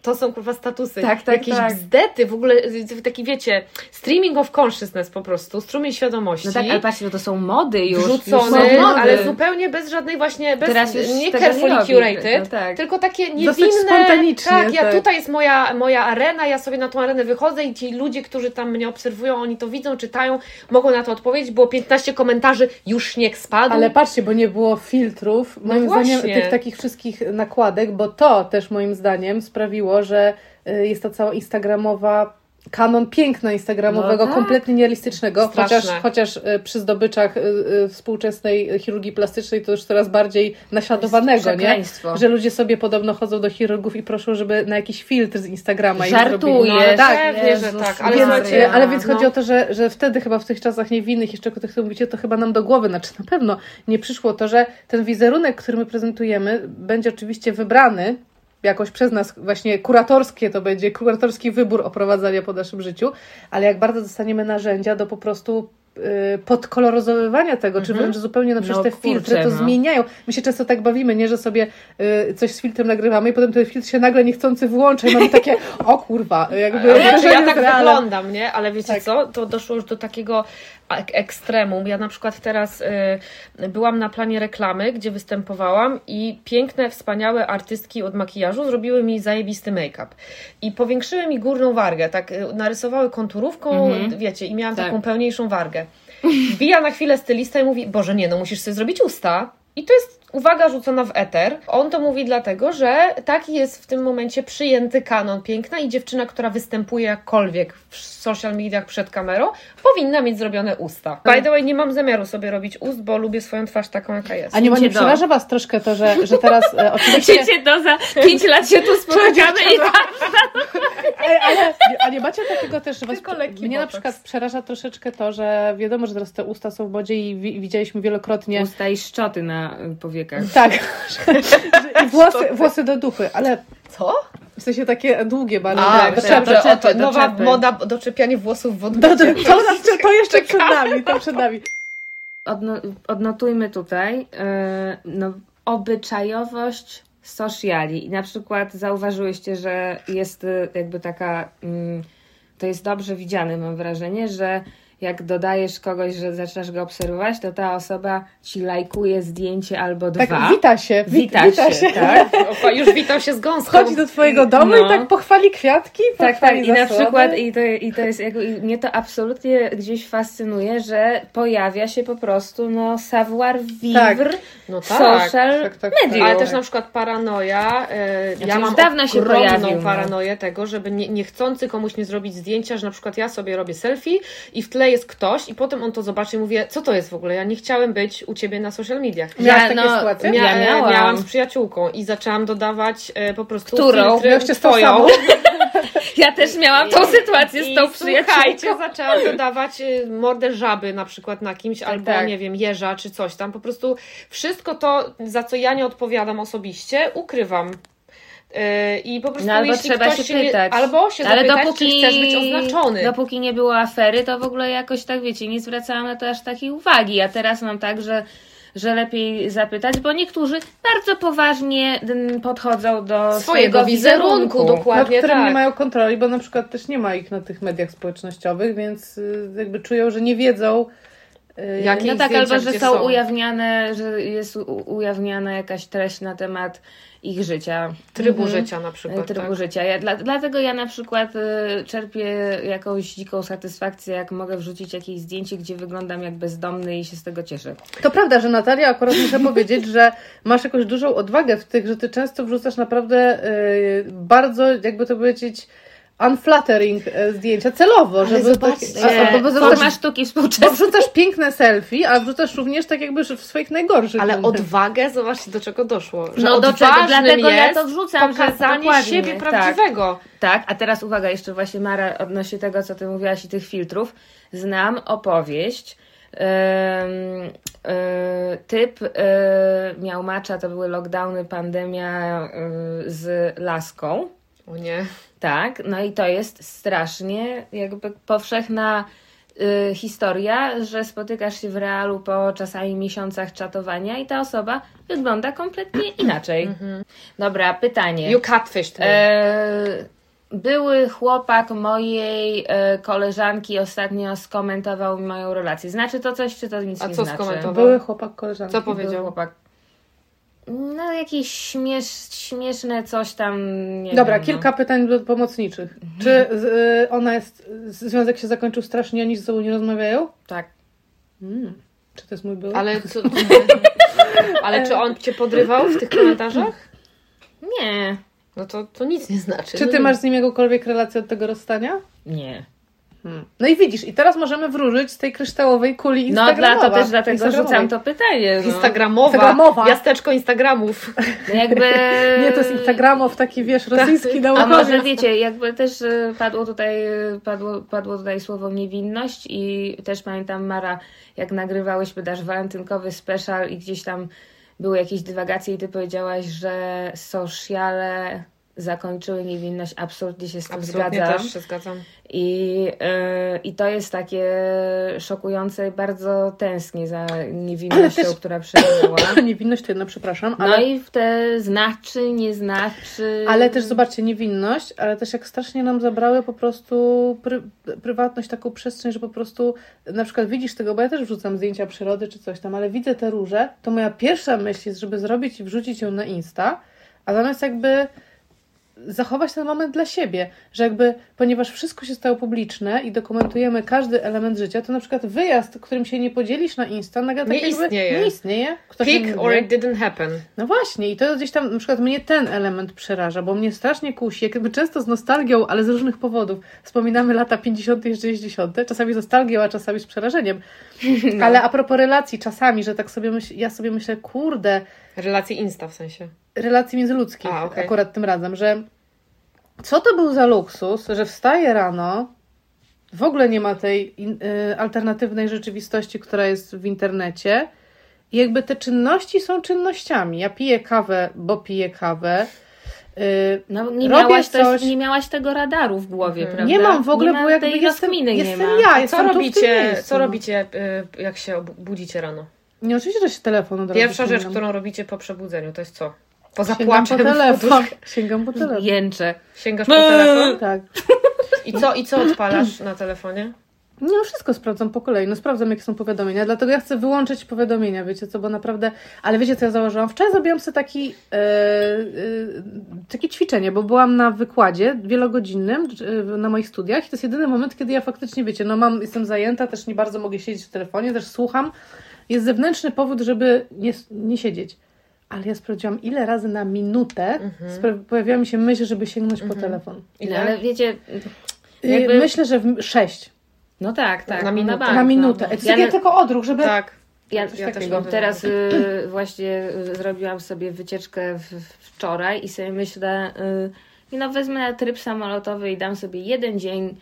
To są kurwa statusy. Tak, tak, Jakieś tak. bzdety, w ogóle y, taki wiecie, streaming of consciousness po prostu, strumień świadomości. No tak, ale patrzcie, no to są mody już. wrzucony, już są mody. ale zupełnie bez żadnej właśnie, bez, Teraz już nie carefully nie curated, No tak. tylko takie niewinne, tak, ja tak. tutaj jest moja, moja arena, ja sobie na tą arenę wychodzę i ci ludzie, którzy tam mnie obserwują, oni to widzą, czytają, mogą na to odpowiedzieć, było 15 komentarzy, już śnieg spadł. Ale patrzcie, bo nie było filtrów, moim No zdaniem, tych takich wszystkich nakładek, bo to też moim zdaniem sprawiło, że y, jest ta cała instagramowa kanon piękna instagramowego, No tak. kompletnie nierealistycznego, Straszne. chociaż, chociaż y, przy zdobyczach y, współczesnej chirurgii plastycznej to już coraz bardziej naśladowanego, nie? Że ludzie sobie podobno chodzą do chirurgów i proszą, żeby na jakiś filtr z Instagrama Żartujesz. No, ale tak, że Jezus tak, ale więc, ale więc no. chodzi o to, że, że wtedy chyba w tych czasach niewinnych, jeszcze o których mówicie, to chyba nam do głowy, znaczy na pewno nie przyszło to, że ten wizerunek, który my prezentujemy, będzie oczywiście wybrany jakoś przez nas właśnie kuratorskie to będzie, kuratorski wybór oprowadzania po naszym życiu, ale jak bardzo dostaniemy narzędzia do po prostu y, podkoloryzowania tego, czy wręcz zupełnie no przecież No te kurczę, filtry to no. zmieniają. My się często tak bawimy, nie, że sobie y, coś z filtrem nagrywamy i potem ten filtr się nagle niechcący wyłącza i mamy takie, o kurwa, jakby ja wrażenie tak wyglądam, nie? Ale wiecie Tak. co? To doszło już do takiego ekstremum. Ja na przykład teraz y, byłam na planie reklamy, gdzie występowałam i piękne, wspaniałe artystki od makijażu zrobiły mi zajebisty make-up. I powiększyły mi górną wargę, tak y, narysowały konturówką, Mhm. wiecie, i miałam Tak. taką pełniejszą wargę. Wbija na chwilę stylista i mówi, Boże nie, no musisz sobie zrobić usta. I to jest uwaga rzucona w eter. On to mówi dlatego, że taki jest w tym momencie przyjęty kanon piękna i dziewczyna, która występuje jakkolwiek w social mediach przed kamerą, powinna mieć zrobione usta. By the way, nie mam zamiaru sobie robić ust, bo lubię swoą twarz taką, jaka jest. A nie, nie przeraża Was troszkę to, że, że teraz e, oczywiście... Wiecie, to za 5 lat się tu spotykamy i tak. Ale, ale, a nie macie takiego też, że was, Tylko lekki mnie na przykład przeraża troszeczkę to, że wiadomo, że teraz te usta są w modzie i wi, widzieliśmy wielokrotnie... Usta i szczoty na y, powiekach. Tak, że, że, i włosy, włosy do dupy, ale Co? w sensie takie długie bardzo. A, tak, doczepy. że doczepy, nowa moda doczepianie włosów w to, odwrocie. to, to, jeszcze przed nami, to przed nami. Odno, odnotujmy tutaj y, no, obyczajowość sociali. I na przykład zauważyłyście, że jest y, jakby taka, mm, to jest dobrze widziane, mam wrażenie, że jak dodajesz kogoś, że zaczynasz go obserwować, to ta osoba ci lajkuje zdjęcie albo dwa. Tak, wita się, Wita, wita się, tak? Opa, już witał się z gąską. Wchodzi do twojego domu No. i tak pochwali kwiatki, Tak, tak. pochwali I na przykład, i to, i to jest, jakby, i mnie to absolutnie gdzieś fascynuje, że pojawia się po prostu no savoir vivre No tak. social tak, tak, medium. Ale też na przykład paranoja. e, Znaczy, ja mam dawno się pojawił, no. paranoję tego, żeby nie, niechcący komuś nie zrobić zdjęcia, że na przykład ja sobie robię selfie i w tle jest ktoś i potem on to zobaczy i mówię, co to jest w ogóle? Ja nie chciałem być u ciebie na social mediach. Miałaś Ja, takie no, sytuacje? Mia- Ja e, miałam. miałam z przyjaciółką i zaczęłam dodawać e, po prostu Którą? filtry twoją. Ja też miałam tą sytuację z I tą przyjaciółką. słuchajcie, zaczęłam dodawać y, mordę żaby na przykład na kimś, albo tak. nie wiem, jeża czy coś tam. Po prostu wszystko to, za co ja nie odpowiadam osobiście, ukrywam. I po prostu No albo jeśli trzeba ktoś się się nie, pytać. albo się Ale zapytać, dopóki, czy chcesz być oznaczony. dopóki nie było afery, to w ogóle jakoś tak, wiecie, nie zwracałam na to aż takiej uwagi. A teraz mam tak, że, że lepiej zapytać, bo niektórzy bardzo poważnie mm, podchodzą do Swojego wizerunku, nad dokładnie którym tak. nie mają kontroli, bo na przykład też nie ma ich na tych mediach społecznościowych, więc y, jakby czują, że nie wiedzą y, Jakie No tak, zdjęcia albo że są, są. ujawniane, że jest ujawniana jakaś treść na temat ich życia. Trybu Mhm. życia na przykład. trybu tak. życia. Ja, dla, dlatego ja na przykład y, czerpię jakąś dziką satysfakcję, jak mogę wrzucić jakieś zdjęcie, gdzie wyglądam jak bezdomny i się z tego cieszę. To prawda, że Natalia, akurat muszę powiedzieć, że masz jakąś dużą odwagę w tych, że ty często wrzucasz naprawdę y, bardzo, jakby to powiedzieć, unflattering y, zdjęcia celowo, żeby zobaczcie, a- a- bo, bo, wrzucasz, sztuki bo współczesnej. wrzucasz piękne selfie, a wrzucasz również tak jakby że w swoich najgorszych Ale momentach. odwagę, zobaczcie do czego doszło. Że No do czego? Dlatego ja jest to wrzucam, że pokazanie dokładnie, siebie tak. prawdziwego. Tak, a teraz uwaga, jeszcze właśnie Mara, odnośnie tego, co ty mówiłaś i tych filtrów. Znam opowieść. Ym, y, typ y, miał macza, to były lockdowny, pandemia y, z laską. O nie. Tak, no i to jest strasznie jakby powszechna y, historia, że spotykasz się w realu po czasami miesiącach czatowania i ta osoba wygląda kompletnie inaczej. Dobra, pytanie. You catfished me. E, były chłopak mojej e, koleżanki ostatnio skomentował mi moją relację. Znaczy to coś, czy to nic A nie co znaczy? skomentował? Były chłopak koleżanki. Co Był powiedział? chłopak. No jakieś śmiesz, śmieszne coś tam, nie Dobra, wiem, kilka pytań do- pomocniczych. Czy z, y, ona jest, związek się zakończył strasznie, oni ze sobą nie rozmawiają? No. Tak. Mm. Czy to jest mój były? Ale co... Ale czy on cię podrywał w tych komentarzach? Nie. No to, to nic nie znaczy. Czy no ty nie. masz z nim jakąkolwiek relację od tego rozstania? Nie. No i widzisz, i teraz możemy wróżyć z tej kryształowej kuli No instagramowej. dla, to też dlatego rzucam to pytanie. No. Instagramowa. Instagramowa. Miasteczko Instagramów. No jakby... Nie, to jest Instagramow, taki wiesz, rosyjski A naukowiec. może wiecie, jakby też y, padło tutaj, y, padło, padło tutaj słowo niewinność i też pamiętam Mara, jak nagrywałyśmy nasz walentynkowy special i gdzieś tam były jakieś dywagacje i ty powiedziałaś, że sociale zakończyły niewinność. Absolutnie się z tym Absolutnie zgadzam. też się zgadzam. I, y, I to jest takie szokujące. Bardzo tęsknię za niewinnością, też- która przeminęła. Niewinność to jedno, przepraszam, No ale, i w te znaczy, nie znaczy. ale też zobaczcie, niewinność, ale też jak strasznie nam zabrały po prostu pry, prywatność, taką przestrzeń, że po prostu na przykład widzisz tego, bo ja też wrzucam zdjęcia przyrody czy coś tam, ale widzę te róże, to moja pierwsza myśl jest, żeby zrobić i wrzucić ją na Insta, a zamiast jakby zachować ten moment dla siebie, że jakby, ponieważ wszystko się stało publiczne i dokumentujemy każdy element życia, to na przykład wyjazd, którym się nie podzielisz na Insta, nagle tak Nie jakby istnieje. nie istnieje. Ktoś Pick or it didn't happen. No właśnie, i to gdzieś tam, na przykład mnie ten element przeraża, bo mnie strasznie kusi, jakby często z nostalgią, ale z różnych powodów. Wspominamy lata 50. i 60., czasami z nostalgią, a czasami z przerażeniem. No. Ale a propos relacji, czasami, że tak sobie myśl, ja sobie myślę, kurde, Relacje Insta w sensie. Relacji międzyludzkich A, okej. akurat tym razem, że co to był za luksus, że wstaje rano, w ogóle nie ma tej in, y, alternatywnej rzeczywistości, która jest w internecie. I jakby te czynności są czynnościami. Ja piję kawę, bo piję kawę. Y, No, nie, miałaś też, coś- nie miałaś tego radaru w głowie, prawda? nie mam w ogóle, nie bo jakby tej jestem, jestem nie ma. ja, Co jestem w tym robicie, co robicie, y, jak się budzicie rano? Nie, oczywiście, że się telefon od Pierwsza rzecz, którą robicie po przebudzeniu, to jest co? Poza Sięgam po płaczem telefon. Sięgam po telefon. Jęczę. Sięgasz po telefon? Tak. I co, I co odpalasz na telefonie? No wszystko sprawdzam po kolei. No sprawdzam, jakie są powiadomienia. Dlatego ja chcę wyłączyć powiadomienia, wiecie co, bo naprawdę... Ale wiecie, co ja zauważyłam? Wczoraj zrobiłam sobie taki, e, e, takie ćwiczenie, bo byłam na wykładzie wielogodzinnym e, na moich studiach i to jest jedyny moment, kiedy ja faktycznie, wiecie, no mam, jestem zajęta, też nie bardzo mogę siedzieć w telefonie, też słucham. Jest zewnętrzny powód, żeby nie, nie siedzieć. Ale ja sprawdziłam, ile razy na minutę spra- pojawiła mi się myśl, żeby sięgnąć po telefon. Ile? No, ale wiecie, Y, Jakby- Myślę, że w sześć. no tak, tak. Na no minutę. bank, na no. minutę. To Ja, ja tylko odruch, żeby... Tak. ja, Ja też teraz y, właśnie y, zrobiłam sobie wycieczkę w, wczoraj i sobie myślę, y, no wezmę na tryb samolotowy i dam sobie jeden dzień,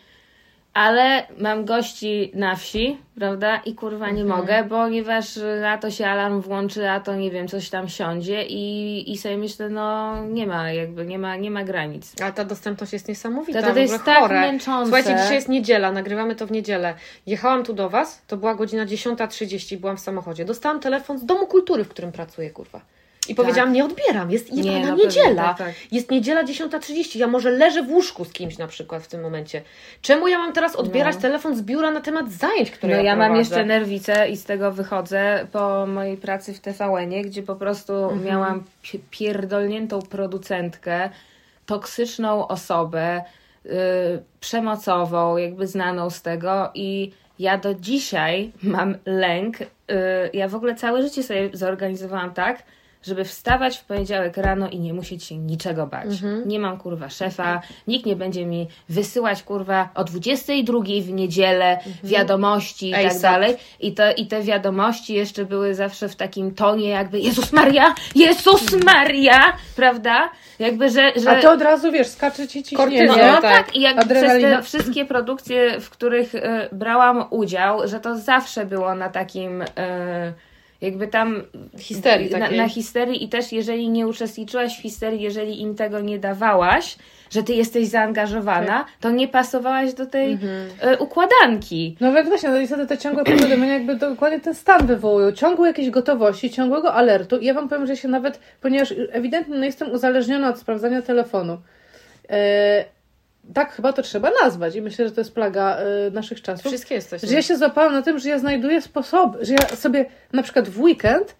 ale mam gości na wsi, prawda? I kurwa nie Mhm. mogę, ponieważ na to się alarm włączy, a to nie wiem, coś tam siądzie i, i sobie myślę, no nie ma jakby, nie ma, nie ma granic. Ale ta dostępność jest niesamowita. To- to jest tak chore. męczące. Słuchajcie, dzisiaj jest niedziela, nagrywamy to w niedzielę. Jechałam tu do Was, to była godzina 10.30, byłam w samochodzie. Dostałam telefon z Domu Kultury, w którym pracuję, kurwa. I powiedziałam, nie odbieram, jest Nie, jebana no pewnie, niedziela. tak, tak. Jest niedziela 10.30, ja może leżę w łóżku z kimś na przykład w tym momencie. Czemu ja mam teraz odbierać telefon z biura na temat zajęć, które No ja, ja mam jeszcze nerwicę i z tego wychodzę po mojej pracy w TVN-ie, gdzie po prostu Mhm. miałam pi- pierdolniętą producentkę, toksyczną osobę, yy, przemocową, jakby znaną z tego i ja do dzisiaj mam lęk. Yy, ja w ogóle całe życie sobie zorganizowałam tak, żeby wstawać w poniedziałek rano i nie musieć się niczego bać. Mhm. Nie mam kurwa szefa, nikt nie będzie mi wysyłać kurwa o 22 w niedzielę wiadomości i tak dalej. I, to, I te wiadomości jeszcze były zawsze w takim tonie jakby Jezus Maria, Jezus Maria, prawda? Jakby, że... że... A to od razu, wiesz, skacze ci ciśnienie. No, no tak. tak, i jakby przez te wszystkie produkcje, w których e, brałam udział, że to zawsze było na takim, e, Jakby tam Histerii na, na histerii i też jeżeli nie uczestniczyłaś w histerii, jeżeli im tego nie dawałaś, że ty jesteś zaangażowana, to nie pasowałaś do tej e, układanki. No więc właśnie, no niestety te ciągłe powiadomienia jakby dokładnie ten stan wywołują. Ciągłe jakieś gotowości, ciągłego alertu. I ja wam powiem, że się nawet, ponieważ ewidentnie no, jestem uzależniona od sprawdzania telefonu. E, tak chyba to trzeba nazwać i myślę, że to jest plaga e, naszych czasów. Wszystkie jesteśmy. Że ja się złapałam na tym, że ja znajduję sposoby, że ja sobie na przykład w weekend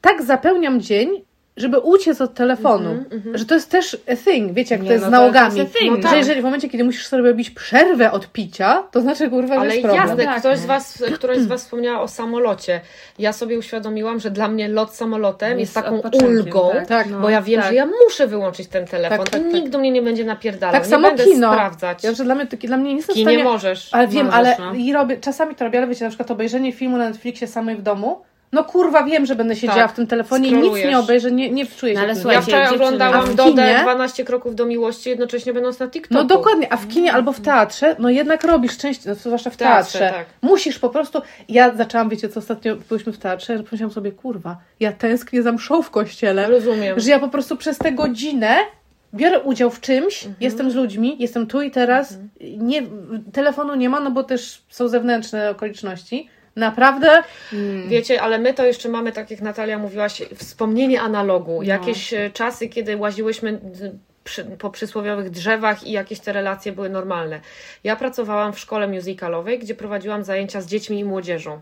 tak zapełniam dzień, żeby uciec od telefonu. Że to jest też a thing, wiecie, jak Nie, to jest no z to- to nałogami. jest a thing, że tak. jeżeli w momencie, kiedy musisz sobie robić przerwę od picia, to znaczy kurwa, że Ale jest problem. jasne, Tak, ktoś no. z was, któraś z Was wspomniała o samolocie. Ja sobie uświadomiłam, że dla mnie lot samolotem jest, Jest taką ulgą, tak? Tak, No, bo ja wiem, tak. że ja muszę wyłączyć ten telefon Tak, tak, i tak. nikt do mnie nie będzie napierdalał. Tak nie samo będę kino. sprawdzać. Ja, że dla mnie, to, dla mnie nie jestem w stanie... możesz. Ale wiem, Możesz, ale no. i robię, czasami to robię, ale wiecie, na przykład obejrzenie filmu na Netflixie samej w domu, no kurwa wiem, że będę siedziała Tak, w tym telefonie i nic nie obejrzę, nie, nie wczuję się No ale słuchaj, Ja wczoraj oglądałam w Dodę kinie? 12 kroków do miłości, jednocześnie będąc na TikToku. No dokładnie, a w kinie albo w teatrze, no jednak robisz część, no, zwłaszcza w teatrze, teatrze. tak. Musisz po prostu. Ja zaczęłam, wiecie, co ostatnio byliśmy w teatrze, że pomyślałam sobie, kurwa, ja tęsknię za mszą w kościele. Rozumiem. Że ja po prostu przez tę godzinę biorę udział w czymś, Mhm. jestem z ludźmi, jestem tu i teraz. Nie, telefonu nie ma, no bo też są zewnętrzne okoliczności. Naprawdę. Wiecie, ale my to jeszcze mamy, tak jak Natalia mówiłaś, wspomnienie analogu. Jakieś e, czasy, kiedy łaziłyśmy d- przy, po przysłowiowych drzewach i jakieś te relacje były normalne. Ja pracowałam w szkole musicalowej, gdzie prowadziłam zajęcia z dziećmi i młodzieżą.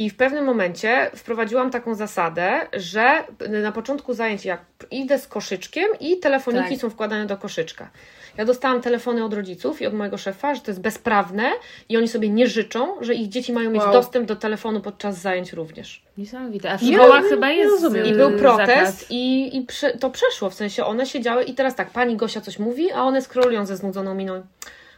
I w pewnym momencie wprowadziłam taką zasadę, że na początku zajęć jak idę z koszyczkiem i telefoniki Tak. są wkładane do koszyczka. Ja dostałam telefony od rodziców i od mojego szefa, że to jest bezprawne i oni sobie nie życzą, że ich dzieci mają mieć Wow. dostęp do telefonu podczas zajęć również. Niesamowite. A w szkołach nie- chyba jest rozumiem. I y, był protest zakaz. i, i prze, to przeszło, w sensie one siedziały i teraz tak, pani Gosia coś mówi, a one scrollują ze znudzoną miną.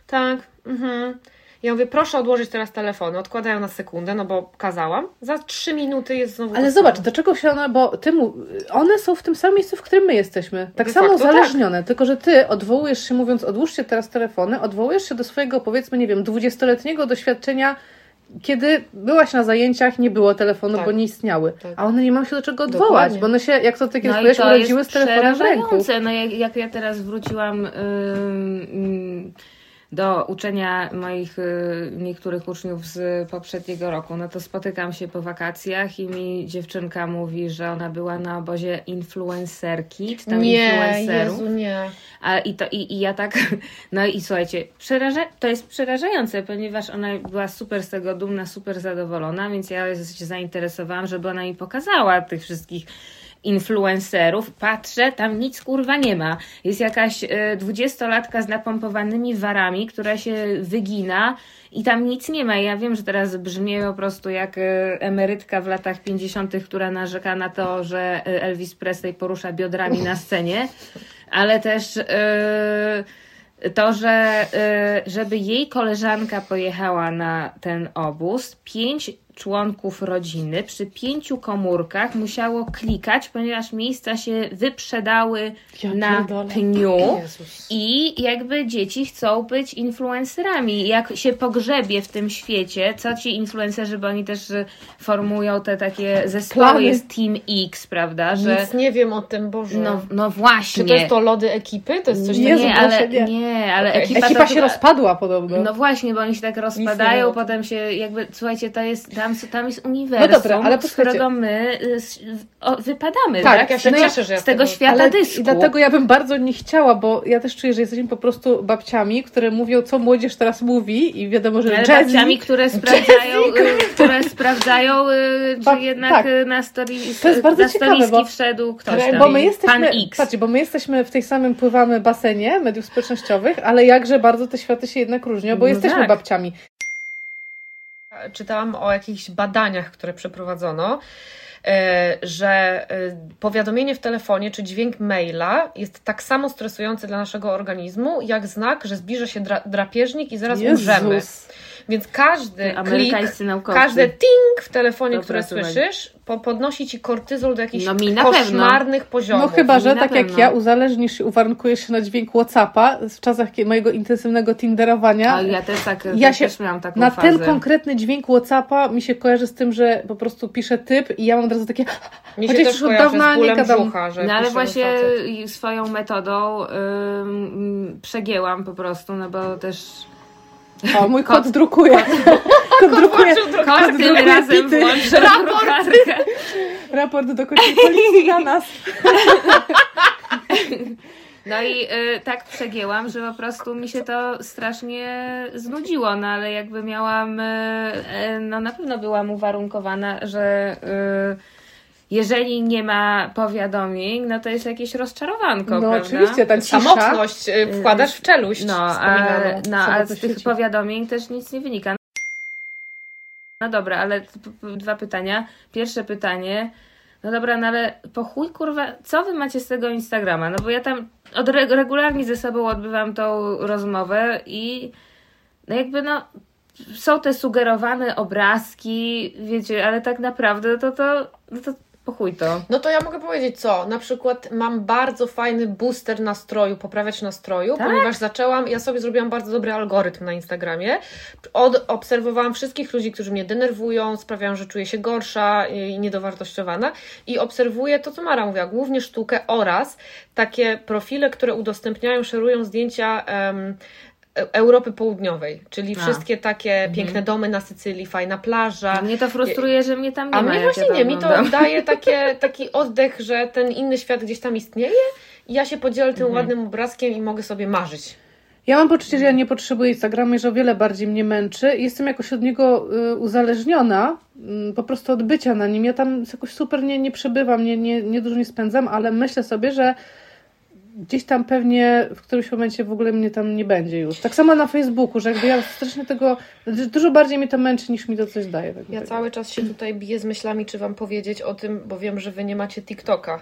Tak, mhm. Ja mówię, proszę odłożyć teraz telefony. Odkładają na sekundę, no bo kazałam. Za trzy minuty jest znowu Ale zobacz, do czego się one, bo ty mu, one są w tym samym miejscu, w którym my jesteśmy. Tak De samo facto uzależnione, tylko że ty odwołujesz się, mówiąc, odłóżcie teraz telefony, odwołujesz się do swojego, powiedzmy, nie wiem, dwudziestoletniego doświadczenia, kiedy byłaś na zajęciach, nie było telefonu, Tak. bo nie istniały. Tak. A one nie mają się do czego odwołać, Dokładnie. bo one się, jak to ty kiedyś No urodziły z telefonem w ręku. No jak, jak ja teraz wróciłam ym, ym, do uczenia moich y, niektórych uczniów z poprzedniego roku, no to spotykam się po wakacjach i mi dziewczynka mówi, że ona była na obozie influencerki, czy tam Nie, influencerów. Jezu, nie. A, i, to, i, I ja tak, no i słuchajcie, przeraża, to jest przerażające, ponieważ ona była super z tego dumna, super zadowolona, więc ja się zainteresowałam, żeby ona mi pokazała tych wszystkich influencerów. Patrzę, tam nic kurwa nie ma. Jest jakaś e, dwudziestolatka z napompowanymi warami, która się wygina i tam nic nie ma. Ja wiem, że teraz brzmię po prostu jak e, emerytka w latach 50., która narzeka na to, że e, Elvis Presley porusza biodrami na scenie, ale też e, to, że żeby jej koleżanka pojechała na ten obóz, pięć członków rodziny przy pięciu komórkach musiało klikać, ponieważ miejsca się wyprzedały Ja na pniu. Jezus. I jakby dzieci chcą być influencerami. Jak się pogrzebie w tym świecie, co ci influencerzy, bo oni też y, formują te takie zespoły, Plany. jest Team X, prawda? Że Nic nie wiem o tym, Boże. no, no właśnie. Czy to jest to lody ekipy? To jest coś nie, takiego? ale, nie. nie, ale Okej. ekipa, Ekipa to się chyba- rozpadła podobno. No właśnie, bo oni się tak rozpadają, potem się jakby, słuchajcie, to jest, tam, tam jest uniwersum, No dobra, ale z którego my wypadamy, Tak, tak? ja się tego, cieszę, że ja z tego świata Ale dysku. i dlatego ja bym bardzo nie chciała, bo ja też czuję, że jesteśmy po prostu babciami, które mówią, co młodzież teraz mówi i wiadomo, że Ale jazzy, babciami, które sprawdzają, y, które sprawdzają, y, czy jednak tak. y, na story, To jest bardzo na ciekawe, bo- wszedł ktoś tam. bo my jesteśmy, Pan X. patrzcie, bo my jesteśmy w tej samym pływamy basenie mediów społecznościowych, ale jakże bardzo te światy się jednak różnią, bo No jesteśmy tak. babciami. Czytałam o jakichś badaniach, które przeprowadzono, e, że e, powiadomienie w telefonie czy dźwięk maila jest tak samo stresujący dla naszego organizmu, jak znak, że zbliża się dra- drapieżnik i zaraz umrzemy. Więc każdy klik, naukowcy. każde ting w telefonie, Dobra, które słuchaj. słyszysz, po, podnosi ci kortyzol do jakichś No mi na pewno. koszmarnych poziomów. No chyba, że tak jak pewno. ja uzależnisz się, uwarunkujesz się na dźwięk Whatsappa w czasach mojego intensywnego tinderowania. A ja też tak, Ja też, się też miałam taką na fazę. ten konkretny dźwięk Whatsappa mi się kojarzy z tym, że po prostu piszę typ i ja mam od razu takie Mi się Chociaż też już od kojarzy dawna z nie bólem gadam. brzucha, że No ale właśnie facet. swoją metodą ym, przegięłam po prostu, no bo też o mój kot drukuje. Kot drukuje kot tym drukuje razem włączę drukarkę. raport do policji na nas. No i y, tak przegięłam, że po prostu mi się to strasznie znudziło, no ale jakby miałam, y, y, no na pewno byłam uwarunkowana, że y, jeżeli nie ma powiadomień, no to jest jakieś rozczarowanko, No prawda? oczywiście, ta cisza. Samotność y, wkładasz w czeluść. No, a, no, a z tych powiadomień też nic nie wynika. No dobra, ale dwa pytania. Pierwsze pytanie. No dobra, no ale po chuj kurwa, co wy macie z tego Instagrama? No bo ja tam od re- regularnie ze sobą odbywam tą rozmowę i no jakby no są te sugerowane obrazki, wiecie, ale tak naprawdę to to, no to po chuj to. No to ja mogę powiedzieć co, na przykład mam bardzo fajny booster nastroju, poprawiać nastroju, Tak? ponieważ zaczęłam, ja sobie zrobiłam bardzo dobry algorytm na Instagramie, Od, obserwowałam wszystkich ludzi, którzy mnie denerwują, sprawiają, że czuję się gorsza i niedowartościowana i obserwuję to, co Mara mówiła, głównie sztukę oraz takie profile, które udostępniają, szerują zdjęcia E- Europy Południowej, czyli A. wszystkie takie piękne domy na Sycylii, fajna plaża, Mnie to frustruje, że mnie tam nie a ma. mnie jak właśnie ja nie, mi to daje takie, taki oddech, że ten inny świat gdzieś tam istnieje i ja się podzielę tym ładnym obrazkiem i mogę sobie marzyć. Ja mam poczucie, że ja nie potrzebuję Instagrama i że o wiele bardziej mnie męczy. Jestem jakoś od niego y, uzależniona, y, po prostu od bycia na nim. Ja tam jakoś super nie, nie przebywam, nie, nie, nie dużo nie spędzam, ale myślę sobie, że gdzieś tam pewnie w którymś momencie w ogóle mnie tam nie będzie już. Tak samo na Facebooku, że jakby ja strasznie tego, dużo bardziej mnie to męczy niż mi to coś daje. Tak Ja tak. cały czas się tutaj biję z myślami, czy Wam powiedzieć o tym, bo wiem, że Wy nie macie TikToka,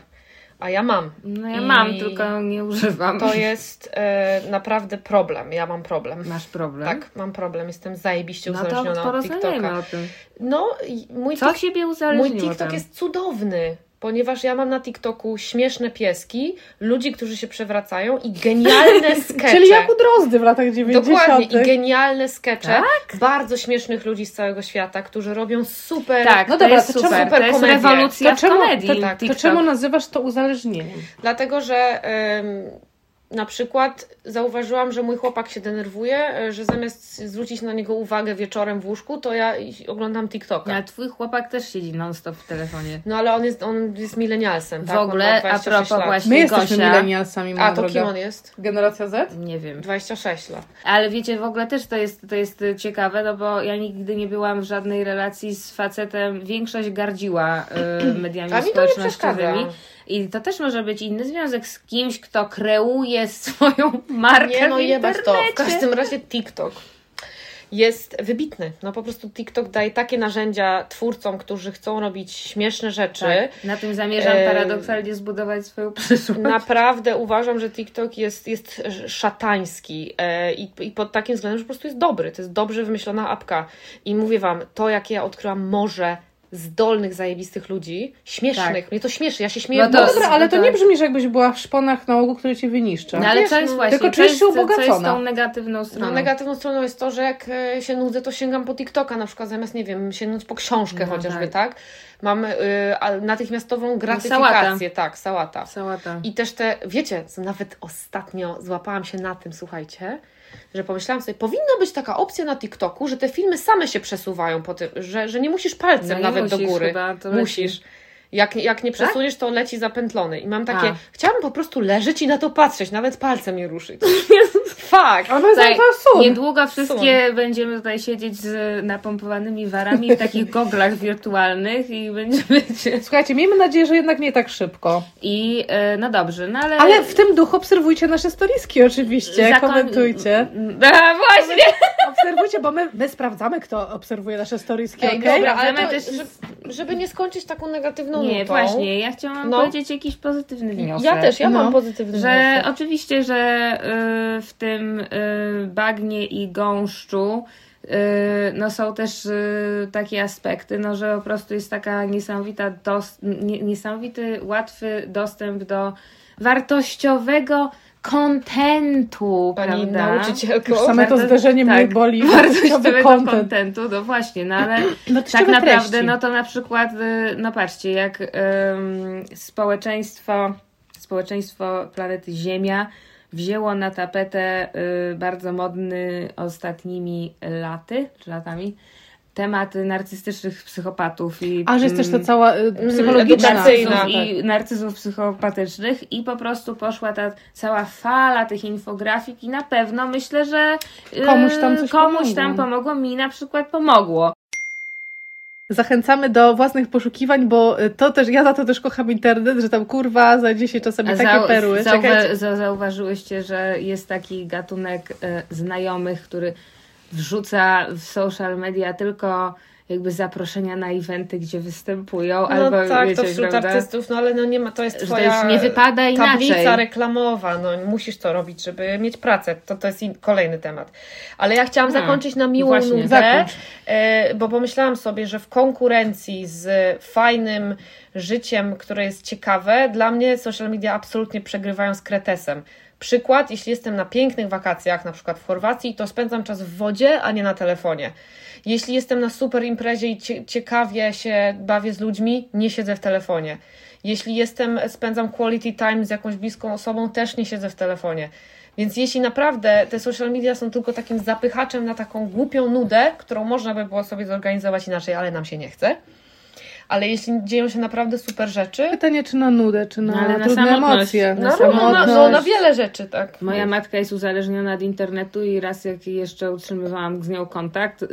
a ja mam. No ja I mam, tylko nie używam. To jest e, naprawdę problem. Ja mam problem. Masz problem? Tak, mam problem. Jestem zajebiście No to uzależniona od TikToka. o tym. No, mój, Co ciebie mój uzależniło TikTok tam? jest cudowny. Ponieważ ja mam na TikToku śmieszne pieski, ludzi, którzy się przewracają i genialne skecze. Czyli jak u Drozdy w latach 90. Dokładnie, i genialne skecze Tak? bardzo śmiesznych ludzi z całego świata, którzy robią super. Tak, No to dobra, to super. czemu- to jest komedię. rewolucja To w czemu, komedii. to, tak, to czemu nazywasz to uzależnieniem? Dlatego, że ym, na przykład zauważyłam, że mój chłopak się denerwuje, y, że zamiast zwrócić na niego uwagę wieczorem w łóżku, to ja oglądam TikToka. Ale twój chłopak też siedzi non-stop w telefonie. No ale on jest, on jest milenialsem, W tak? On ogóle, a 26 propos lat. właśnie My jesteśmy Gosia, milenialsami, A to droga. kim on jest? Generacja Z? Nie wiem. 26 lat. Ale wiecie, w ogóle też to jest, to jest ciekawe, no bo ja nigdy nie byłam w żadnej relacji z facetem. Większość gardziła y, mediami A mi to nie społecznościowymi. przeszkadza. I to też może być inny związek z kimś, kto kreuje swoją markę Nie no w jebać to. internecie. W każdym razie TikTok jest wybitny. No po prostu TikTok daje takie narzędzia twórcom, którzy chcą robić śmieszne rzeczy. Tak, na tym zamierzam paradoksalnie zbudować swoją przyszłość. Naprawdę uważam, że TikTok jest, jest szatański e, i, i pod takim względem, że po prostu jest dobry. To jest dobrze wymyślona apka. I mówię Wam, to jakie ja odkryłam morze zdolnych, zajebistych ludzi, śmiesznych. Tak. Mnie to śmieszy, ja się śmieję No to- No dobra, ale to to- nie brzmi, że jakbyś była w szponach nałogu, który cię wyniszcza. No ale wiesz, co jest no, właśnie, tylko czujesz się co jest ubogacona. tą negatywną stroną? No, negatywną stroną jest to, że jak e, się nudzę, to sięgam po TikToka, na przykład zamiast, nie wiem, sięgnąć po książkę No chociażby, tak. tak? Mam y, natychmiastową gratyfikację, tak, sałata. Sałata. I też te, wiecie, co nawet ostatnio złapałam się na tym, słuchajcie, że pomyślałam sobie, powinna być taka opcja na TikToku, że te filmy same się przesuwają po tym, że, że nie musisz palcem No nawet do musisz góry. chyba, musisz. Jak, jak nie przesuniesz, to leci zapętlony. I mam takie, A. chciałabym po prostu leżeć i na to patrzeć, nawet palcem nie ruszyć. Fuck! Ale Tutaj za sun. Niedługo wszystkie będziemy tutaj siedzieć z napompowanymi warami w takich goglach wirtualnych i będziemy. Słuchajcie, miejmy nadzieję, że jednak nie tak szybko. I e, no dobrze, no ale... Ale w tym duchu obserwujcie nasze storiski oczywiście, Zakon- komentujcie. A, właśnie! Obserwujcie, bo my, my sprawdzamy, kto obserwuje nasze storiski, Ej, okej? dobra, ale to, też- żeby, żeby nie skończyć taką negatywną Nie, nutą. właśnie, ja chciałam No. powiedzieć jakiś pozytywny wniosek. Ja też, ja No. mam pozytywny Że wniosek. oczywiście, że y, w tym y, bagnie i gąszczu y, no są też y, takie aspekty, no, że po prostu jest taka niesamowita dos- nie, niesamowity, łatwy dostęp do wartościowego kontentu, Pani prawda? nauczycielko. Już same to zderzenie mnie tak, boli. wartościowego kontentu, no właśnie, no ale No, tak naprawdę, treści. no to na przykład, no patrzcie, jak ym, społeczeństwo, społeczeństwo planety Ziemia wzięło na tapetę y, bardzo modny ostatnimi laty, czy latami, temat narcystycznych psychopatów i A, że jest też ta mm, cała y, psychologiczna. edukacyjna. narcyzów tak. i narcyzów psychopatycznych i po prostu poszła ta cała fala tych infografik i na pewno myślę, że y, Komuś tam coś komuś pomogło. tam pomogło, mi na przykład pomogło. Zachęcamy do własnych poszukiwań, bo y, to też, ja za to też kocham internet, że tam kurwa znajdzie się czasami takie zau- perły. zauwa- za- zauważyłyście, że jest taki gatunek e, znajomych, który wrzuca w social media tylko jakby zaproszenia na eventy, gdzie występują, No albo tak, wiecie, to wśród prawda? artystów, no ale no nie ma, to jest Że to twoja już nie wypada inaczej. tablica reklamowa, no musisz to robić, żeby mieć pracę, to, to jest in, kolejny temat. Ale ja chciałam Hmm, zakończyć na miłą właśnie. nudę, e, bo pomyślałam sobie, że w konkurencji z fajnym życiem, które jest ciekawe, dla mnie social media absolutnie przegrywają z kretesem. Przykład, jeśli jestem na pięknych wakacjach, na przykład w Chorwacji, to spędzam czas w wodzie, a nie na telefonie. Jeśli jestem na super imprezie i cie, ciekawie się bawię z ludźmi, nie siedzę w telefonie. Jeśli jestem, spędzam quality time z jakąś bliską osobą, też nie siedzę w telefonie. Więc jeśli naprawdę te social media są tylko takim zapychaczem na taką głupią nudę, którą można by było sobie zorganizować inaczej, ale nam się nie chce. Ale jeśli dzieją się naprawdę super rzeczy, Pytanie, czy na nudę, czy na, No, ale na trudne samotność. emocje. Na no, no, samotność. no, no na wiele rzeczy, tak. Moja matka jest uzależniona od internetu i raz jak jeszcze utrzymywałam z nią kontakt, y,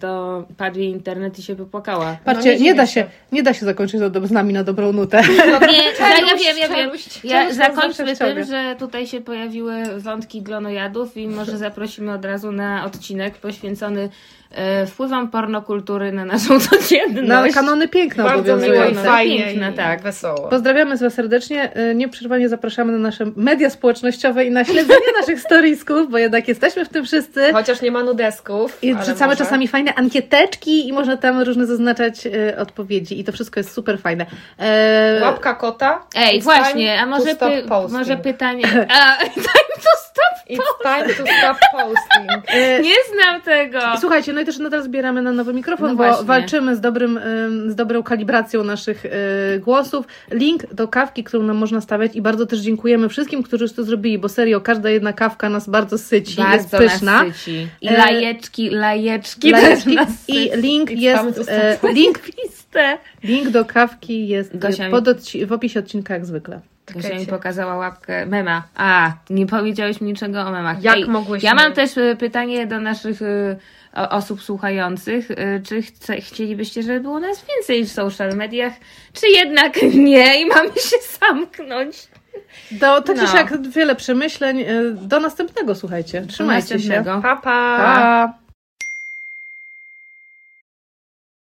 to padł jej internet i się wypłakała. Patrzcie, No, nie da się. nie da się zakończyć z nami na dobrą nutę. Nie, ja, ja wiem, ja wiem. Ja zakończmy tym, że tutaj się pojawiły wątki glonojadów i może zaprosimy od razu na odcinek poświęcony e, wpływom pornokultury na naszą codzienność. No, ale kanony piękne Bardzo miło i obowiązujące. fajnie Piękne, tak. wesoło. Pozdrawiamy Was serdecznie. Y, Nieprzerwanie zapraszamy na nasze media społecznościowe i na śledzenie naszych storiesków, bo jednak jesteśmy w tym wszyscy. Chociaż nie ma nudesków. I wrzucamy może. czasami fajne ankieteczki i można tam różne zaznaczać y, odpowiedzi i to wszystko jest super fajne. E, Łapka kota. Ej, właśnie, time a może, to stop py, może pytanie... A, time to stop! It's time to stop posting. Nie znam tego! Słuchajcie, no i też nadal zbieramy na nowy mikrofon, No bo właśnie. walczymy z, dobrym, ym, z dobrą kalibracją naszych y, głosów. Link do kawki, którą nam można stawiać i bardzo też dziękujemy wszystkim, którzy już to zrobili, bo serio, każda jedna kawka nas bardzo syci, Bardzo jest pyszna. nas syci. I lajeczki, lajeczki, Lajeczki. I link It's jest, e, link, link do kawki jest pod odci- w opisie odcinka jak zwykle. Gosia mi pokazała łapkę mema. A, nie powiedziałeś mi niczego o memach. Jak mogłyśmy- Ja mam też e, pytanie do naszych o- osób słuchających. E, Czy chce, chcielibyście, żeby było nas więcej w social mediach, czy jednak nie i mamy się zamknąć? Do, czy No. siak wiele przemyśleń. Do następnego, słuchajcie. Trzymajcie się. Następnego. Pa, pa. Pa!